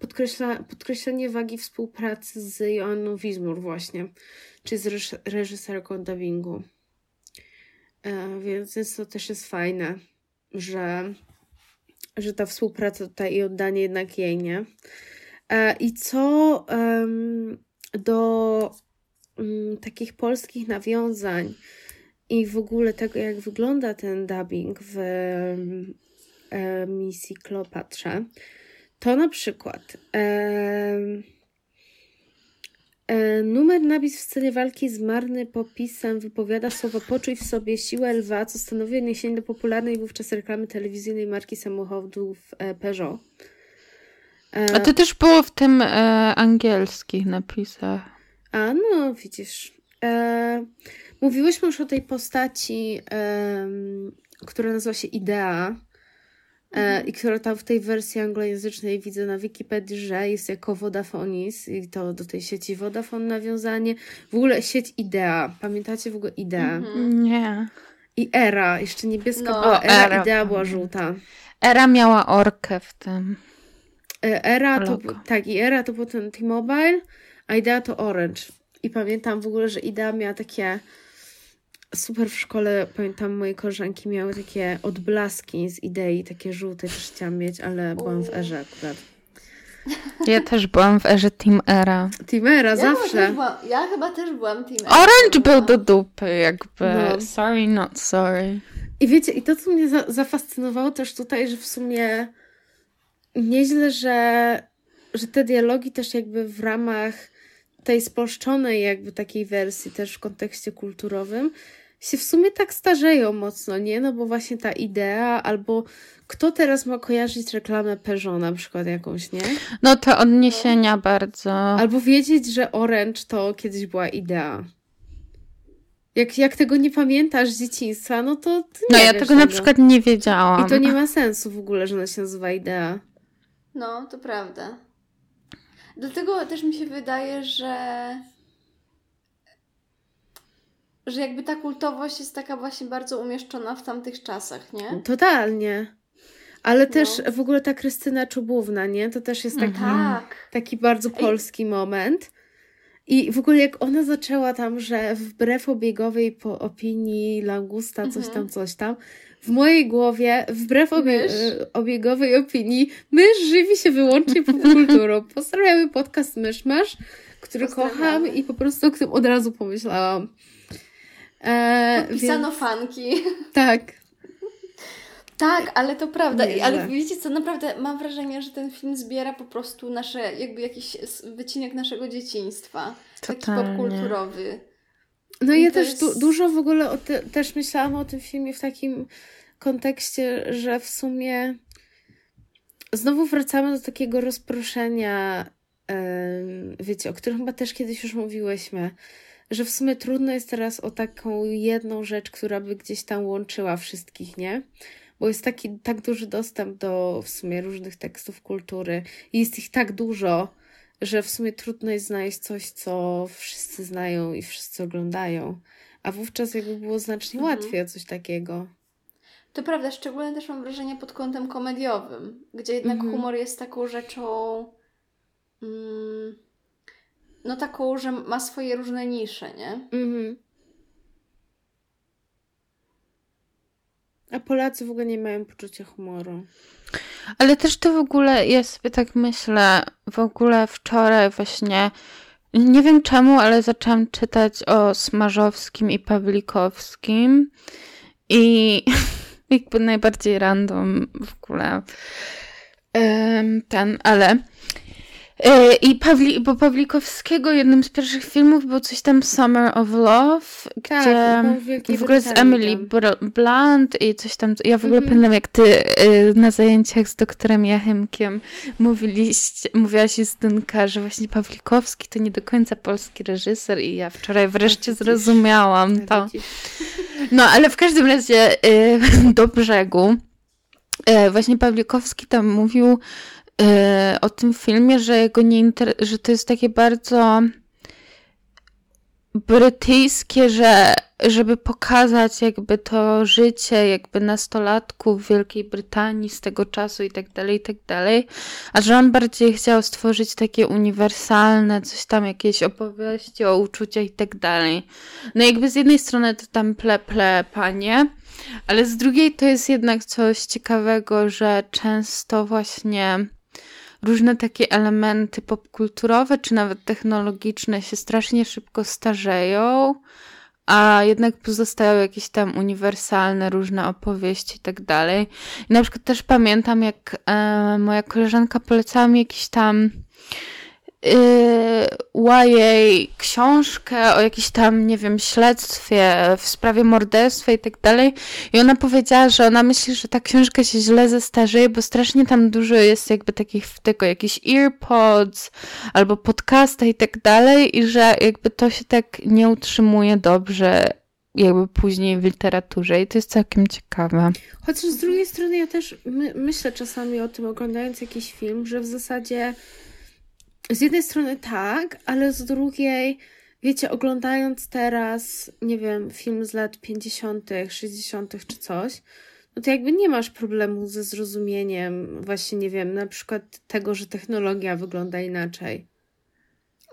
B: podkreśla, podkreślenie wagi współpracy z Joanną Wizmur właśnie, czyli z reż- reżyserką dubbingu. E, więc, więc to też jest fajne, że że ta współpraca tutaj i oddanie jednak jej, nie? E, I co do takich polskich nawiązań i w ogóle tego, jak wygląda ten dubbing w e, misji Kleopatrze, to na przykład em, e, numer napis w scenie walki z marny popisem wypowiada słowo poczuj w sobie siłę lwa, co stanowi odniesienie do popularnej wówczas reklamy telewizyjnej marki samochodów e, Peugeot. E,
D: A to też było w tym e, angielskich napisach.
B: A no, widzisz. Mówiłyśmy już o tej postaci, em, która nazywa się Idea. E, I która tam w tej wersji anglojęzycznej widzę na Wikipedii, że jest jako Vodafonis i to do tej sieci Vodafone nawiązanie. W ogóle sieć Idea. Pamiętacie w ogóle Idea?
C: Mhm.
D: Nie.
B: I Era. Jeszcze niebieska
C: No.
B: była
D: O,
B: Era,
D: Era,
B: Idea była żółta.
D: Era miała orkę w tym.
B: E, Era to,
D: Logo.
B: tak, i Era to był ten T-Mobile, a Idea to Orange. I pamiętam w ogóle, że Idea miała takie super w szkole, pamiętam moje koleżanki miały takie odblaski z idei, takie żółte też chciałam mieć, ale byłam w Erze akurat.
D: Ja też byłam w erze Team Era.
B: Team Era,
C: Ja
B: zawsze.
C: byłam, ja chyba też byłam team.
D: Orange był do dupy, jakby.
B: No.
D: Sorry, not sorry.
B: I wiecie, i to, co mnie za, zafascynowało też tutaj, że w sumie nieźle, że, że te dialogi też jakby w ramach tej spolszczonej jakby takiej wersji, też w kontekście kulturowym, się w sumie tak starzeją mocno, nie? No bo właśnie ta idea, albo kto teraz ma kojarzyć reklamę Peugeot na przykład jakąś, nie?
D: No te odniesienia bardzo.
B: Albo wiedzieć, że Orange to kiedyś była idea. Jak, jak tego nie pamiętasz z dzieciństwa, no to ty
D: No
B: nie
D: ja
B: wiesz
D: tego na przykład nie wiedziałam.
B: I to nie ma sensu w ogóle, że ona się nazywa idea.
C: No, to prawda. Dlatego też mi się wydaje, że że jakby ta kultowość jest taka właśnie bardzo umieszczona w tamtych czasach, nie?
B: Totalnie. Ale też
C: No.
B: w ogóle ta Krystyna Czubówna, nie? To też jest taki,
C: Tak.
B: taki bardzo polski moment. I w ogóle jak ona zaczęła tam, że wbrew obiegowej po opinii Langusta, coś
C: Mhm.
B: tam, coś tam, w mojej głowie, wbrew obie
C: Mysz.
B: e, obiegowej opinii, mysz żywi się wyłącznie popkulturą. Pozdrawiamy podcast Myszmasz, który
C: Pozdrawiamy.
B: kocham i po prostu o tym od razu pomyślałam. E,
C: Podpisano
B: więc,
C: fanki.
B: tak.
C: Tak, ale to prawda.
B: Nieźle.
C: Ale wiecie co, naprawdę mam wrażenie, że ten film zbiera po prostu nasze, jakby jakiś wycinek naszego dzieciństwa. Taki
D: Totalnie.
C: popkulturowy.
B: No
C: I
B: ja też
C: jest-
B: du- dużo w ogóle o te, też myślałam o tym filmie w takim kontekście, że w sumie znowu wracamy do takiego rozproszenia, em, wiecie, o którym chyba też kiedyś już mówiłyśmy, że w sumie trudno jest teraz o taką jedną rzecz, która by gdzieś tam łączyła wszystkich, nie? Bo jest taki tak duży dostęp do w sumie różnych tekstów kultury i jest ich tak dużo, że w sumie trudno jest znaleźć coś, co wszyscy znają i wszyscy oglądają. A wówczas jakby było znacznie
C: Mhm.
B: łatwiej o coś takiego.
C: To prawda, szczególnie też mam wrażenie pod kątem komediowym, gdzie jednak
B: Mhm.
C: humor jest taką rzeczą. Mm, no taką, że ma swoje różne nisze, nie?
B: Mhm. A Polacy w ogóle nie mają poczucia humoru.
D: Ale też to w ogóle, ja sobie tak myślę, w ogóle wczoraj właśnie, nie wiem czemu, ale zaczęłam czytać o Smarzowskim i Pawlikowskim i jakby najbardziej random w ogóle ten, ale i Pawli, bo Pawlikowskiego jednym z pierwszych filmów był coś tam Summer of Love,
B: Tak,
D: gdzie
B: w
D: ogóle z Emily Blunt i coś tam. Ja w ogóle
B: Mhm.
D: pamiętam, jak ty y, na zajęciach z doktorem Jachymkiem mówiliście, mówiłaś Justynka, że właśnie Pawlikowski to nie do końca polski reżyser i ja wczoraj wreszcie zrozumiałam to. No, ale w każdym razie y, do brzegu. Właśnie Pawlikowski tam mówił o tym filmie, że jego nie inter- że to jest takie bardzo brytyjskie, że żeby pokazać jakby to życie jakby nastolatków w Wielkiej Brytanii z tego czasu i tak dalej, i tak dalej, a że on bardziej chciał stworzyć takie uniwersalne, coś tam, jakieś opowieści o uczuciach i tak dalej. No jakby z jednej strony to tam ple, ple, panie, ale z drugiej to jest jednak coś ciekawego, że często właśnie różne takie elementy popkulturowe czy nawet technologiczne się strasznie szybko starzeją, a jednak pozostają jakieś tam uniwersalne różne opowieści i tak dalej. Na przykład też pamiętam, jak e, moja koleżanka polecała mi jakiś tam yy, książkę o jakimś tam, nie wiem, śledztwie w sprawie morderstwa i tak dalej. I ona powiedziała, że ona myśli, że ta książka się źle zestarzeje, bo strasznie tam dużo jest jakby takich tylko jakichś earpods albo podcasta i tak dalej i że jakby to się tak nie utrzymuje dobrze jakby później w literaturze i to jest całkiem ciekawe.
B: Chociaż z drugiej strony ja też my, myślę czasami o tym, oglądając jakiś film, że w zasadzie z jednej strony tak, ale z drugiej, wiecie, oglądając teraz, nie wiem, film z lat 50., 60. czy coś, no to jakby nie masz problemu ze zrozumieniem właśnie, nie wiem, na przykład tego, że technologia wygląda inaczej.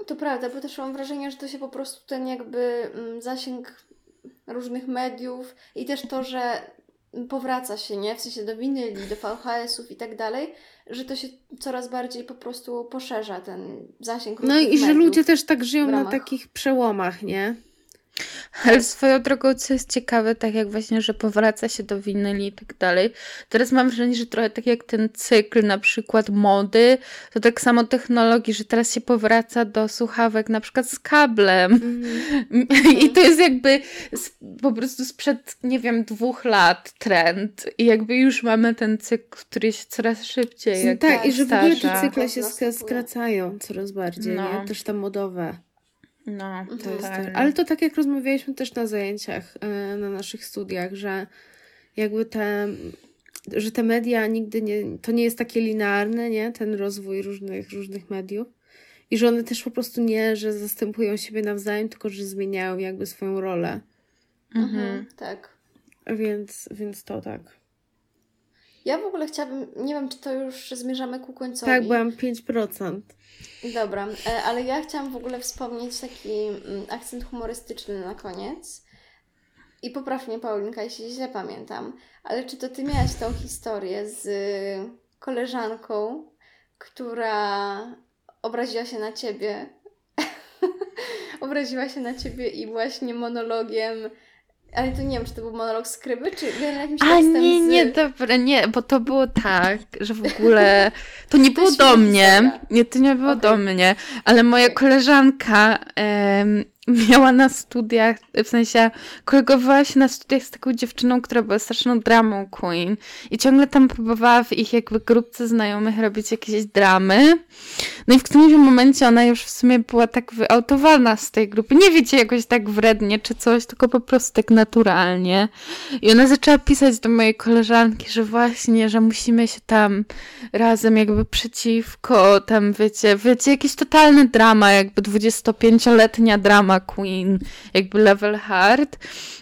C: To prawda, bo też mam wrażenie, że to się po prostu ten jakby mm, zasięg różnych mediów i też to, że powraca się, nie? W sensie do winyli, do VHS-ów i tak dalej, że to się coraz bardziej po prostu poszerza ten zasięg
B: No i że ludzie też tak żyją na takich przełomach, nie?
D: Ale swoją drogą, co jest ciekawe, tak jak właśnie, że powraca się do winyli i tak dalej. Teraz mam wrażenie, że trochę tak jak ten cykl na przykład mody, to tak samo technologii, że teraz się powraca do słuchawek na przykład z kablem.
B: Mhm.
D: I to jest jakby z, po prostu sprzed, nie wiem, dwóch lat trend. I jakby już mamy ten cykl, który się coraz szybciej
B: tak, i że w ogóle te cykle się skracają coraz bardziej,
D: No.
B: nie? Też te modowe.
D: No,
B: To jest
D: tak.
B: tak. Ale to tak jak rozmawialiśmy też na zajęciach, e, na naszych studiach, że jakby te, że te media nigdy nie, to nie jest takie linearne, nie? Ten rozwój różnych, różnych mediów. I że one też po prostu nie, że zastępują siebie nawzajem, tylko że zmieniają jakby swoją rolę.
C: Mhm. Tak.
B: Więc, więc to tak.
C: Ja w ogóle chciałabym, nie wiem, czy to już zmierzamy ku końcowi.
B: Tak, byłam 5%.
C: Dobra, e, ale ja chciałam w ogóle wspomnieć taki mm, akcent humorystyczny na koniec. I popraw mnie, Paulinka, jeśli źle pamiętam, ale czy to ty miałaś tą historię z koleżanką, która obraziła się na ciebie? obraziła się na ciebie i właśnie monologiem. Ale to nie wiem, czy to był monolog skryby, czy jakimś
D: A nie,
C: z...
D: nie, dobra, nie, bo to było tak, że w ogóle to nie było do mnie, nie, to nie było
C: Okej.
D: do mnie, ale moja koleżanka em, miała na studiach, w sensie kolegowała się na studiach z taką dziewczyną, która była straszną dramą queen i ciągle tam próbowała w ich jakby grupce znajomych robić jakieś dramy. No i w którymś momencie ona już w sumie była tak wyautowana z tej grupy. Nie wiecie, jakoś tak wrednie czy coś, tylko po prostu tak naturalnie. I ona zaczęła pisać do mojej koleżanki, że właśnie, że musimy się tam razem jakby przeciwko, tam wiecie, wiecie, jakieś totalne drama, jakby 25-letnia drama queen, jakby level hard.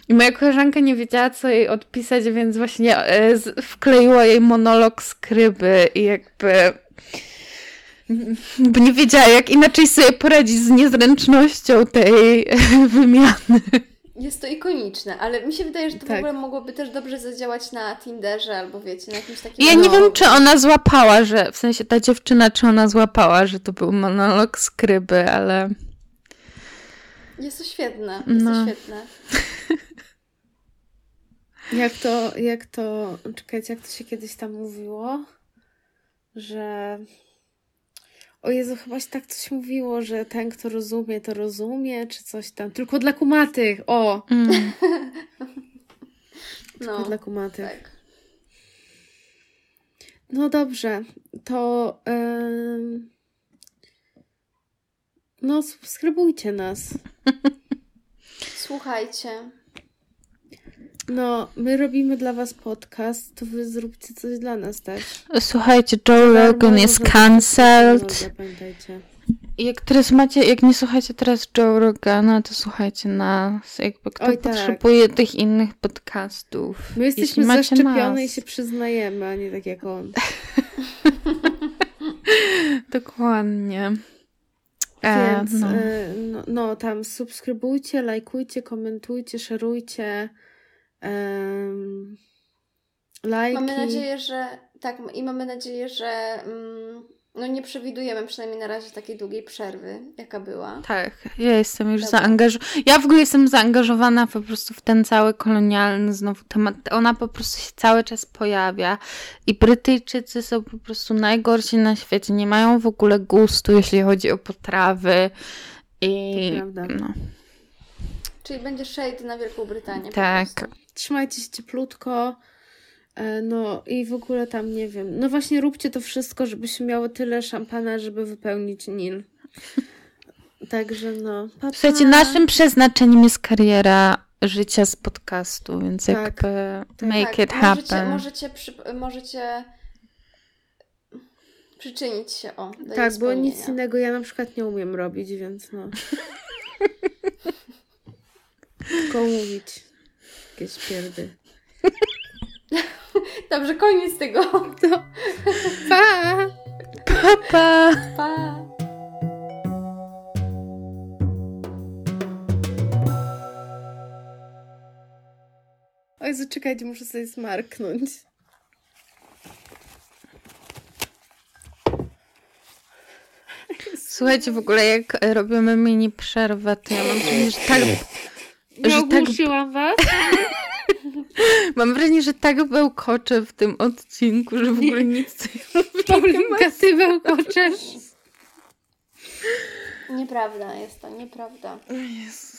D: I moja koleżanka nie wiedziała, co jej odpisać, więc właśnie e, z- wkleiła jej monolog skryby i jakby bo nie wiedziała, jak inaczej sobie poradzić z niezręcznością tej wymiany.
C: Jest to ikoniczne, ale mi się wydaje, że to w
B: Tak.
C: ogóle mogłoby też dobrze zadziałać na Tinderze albo wiecie, na jakimś takim.
D: Ja nie wiem, czy ona złapała, że w sensie ta dziewczyna, czy ona złapała, że to był monolog skryby, ale
C: Jest to świetne. Jest
D: No.
C: to świetne.
B: Jak to, jak to, czekajcie, jak to się kiedyś tam mówiło, że o Jezu, chyba się tak coś mówiło, że ten, kto rozumie, to rozumie, czy coś tam, tylko dla kumatych, o,
D: mm,
B: tylko
C: No,
B: dla kumatych.
C: tak.
B: No dobrze, to em, no subskrybujcie nas.
C: Słuchajcie.
B: No, my robimy dla was podcast, to wy zróbcie coś dla nas też.
D: słuchajcie, Joe Rogan jest cancelled.
B: Pamiętajcie.
D: Jak teraz macie, jak nie słuchacie teraz Joe Rogana, to słuchajcie nas. Jakby kto
B: Oj, tak.
D: potrzebuje tych innych podcastów.
B: My jesteśmy zaszczepione
D: nas.
B: i się przyznajemy, a nie tak jak on.
D: Dokładnie. E,
B: Więc
D: no.
B: e, no, no, tam subskrybujcie, lajkujcie, komentujcie, szerujcie. Um, lajki.
C: Mamy nadzieję, że tak, i mamy nadzieję, że mm, no nie przewidujemy przynajmniej na razie takiej długiej przerwy, jaka była.
D: Tak, ja jestem już
C: Dobra.
D: zaangażowana. Ja w ogóle jestem zaangażowana po prostu w ten cały kolonialny znowu temat. Ona po prostu się cały czas pojawia i Brytyjczycy są po prostu najgorsi na świecie. Nie mają w ogóle gustu, jeśli chodzi o potrawy. I
B: To prawda.
D: no,
C: Czyli będzie shade na Wielką Brytanię. po
D: Tak.
B: Trzymajcie się cieplutko. E, No i w ogóle tam nie wiem. No właśnie róbcie to wszystko, żebyśmy miały tyle szampana, żeby wypełnić Nil. Także no. Pa, pa.
D: Słuchajcie, naszym przeznaczeniem jest kariera życia z podcastu, więc
B: Tak.
D: jakby make
C: Tak,
D: it
C: możecie,
D: happen.
C: możecie, przy, możecie przyczynić się o.
B: Tak, bo nic innego ja na przykład nie umiem robić, więc no. Tylko mówić. Jakieś pierdy.
C: Dobrze, koniec tego.
B: Pa!
D: Pa, pa.
C: Pa!
B: Oj, zaczekajcie, muszę sobie smarknąć.
D: Słuchajcie, w ogóle jak robimy mini przerwę, to ja mam wrażenie, że tak,
B: Nie
D: że tak
B: was?
D: Mam wrażenie, że tak bełkoczę w tym odcinku, że w ogóle nic co ja
B: Paulinka, ty bełkoczesz.
C: Nieprawda jest to, nieprawda.
D: mówię. Jezus.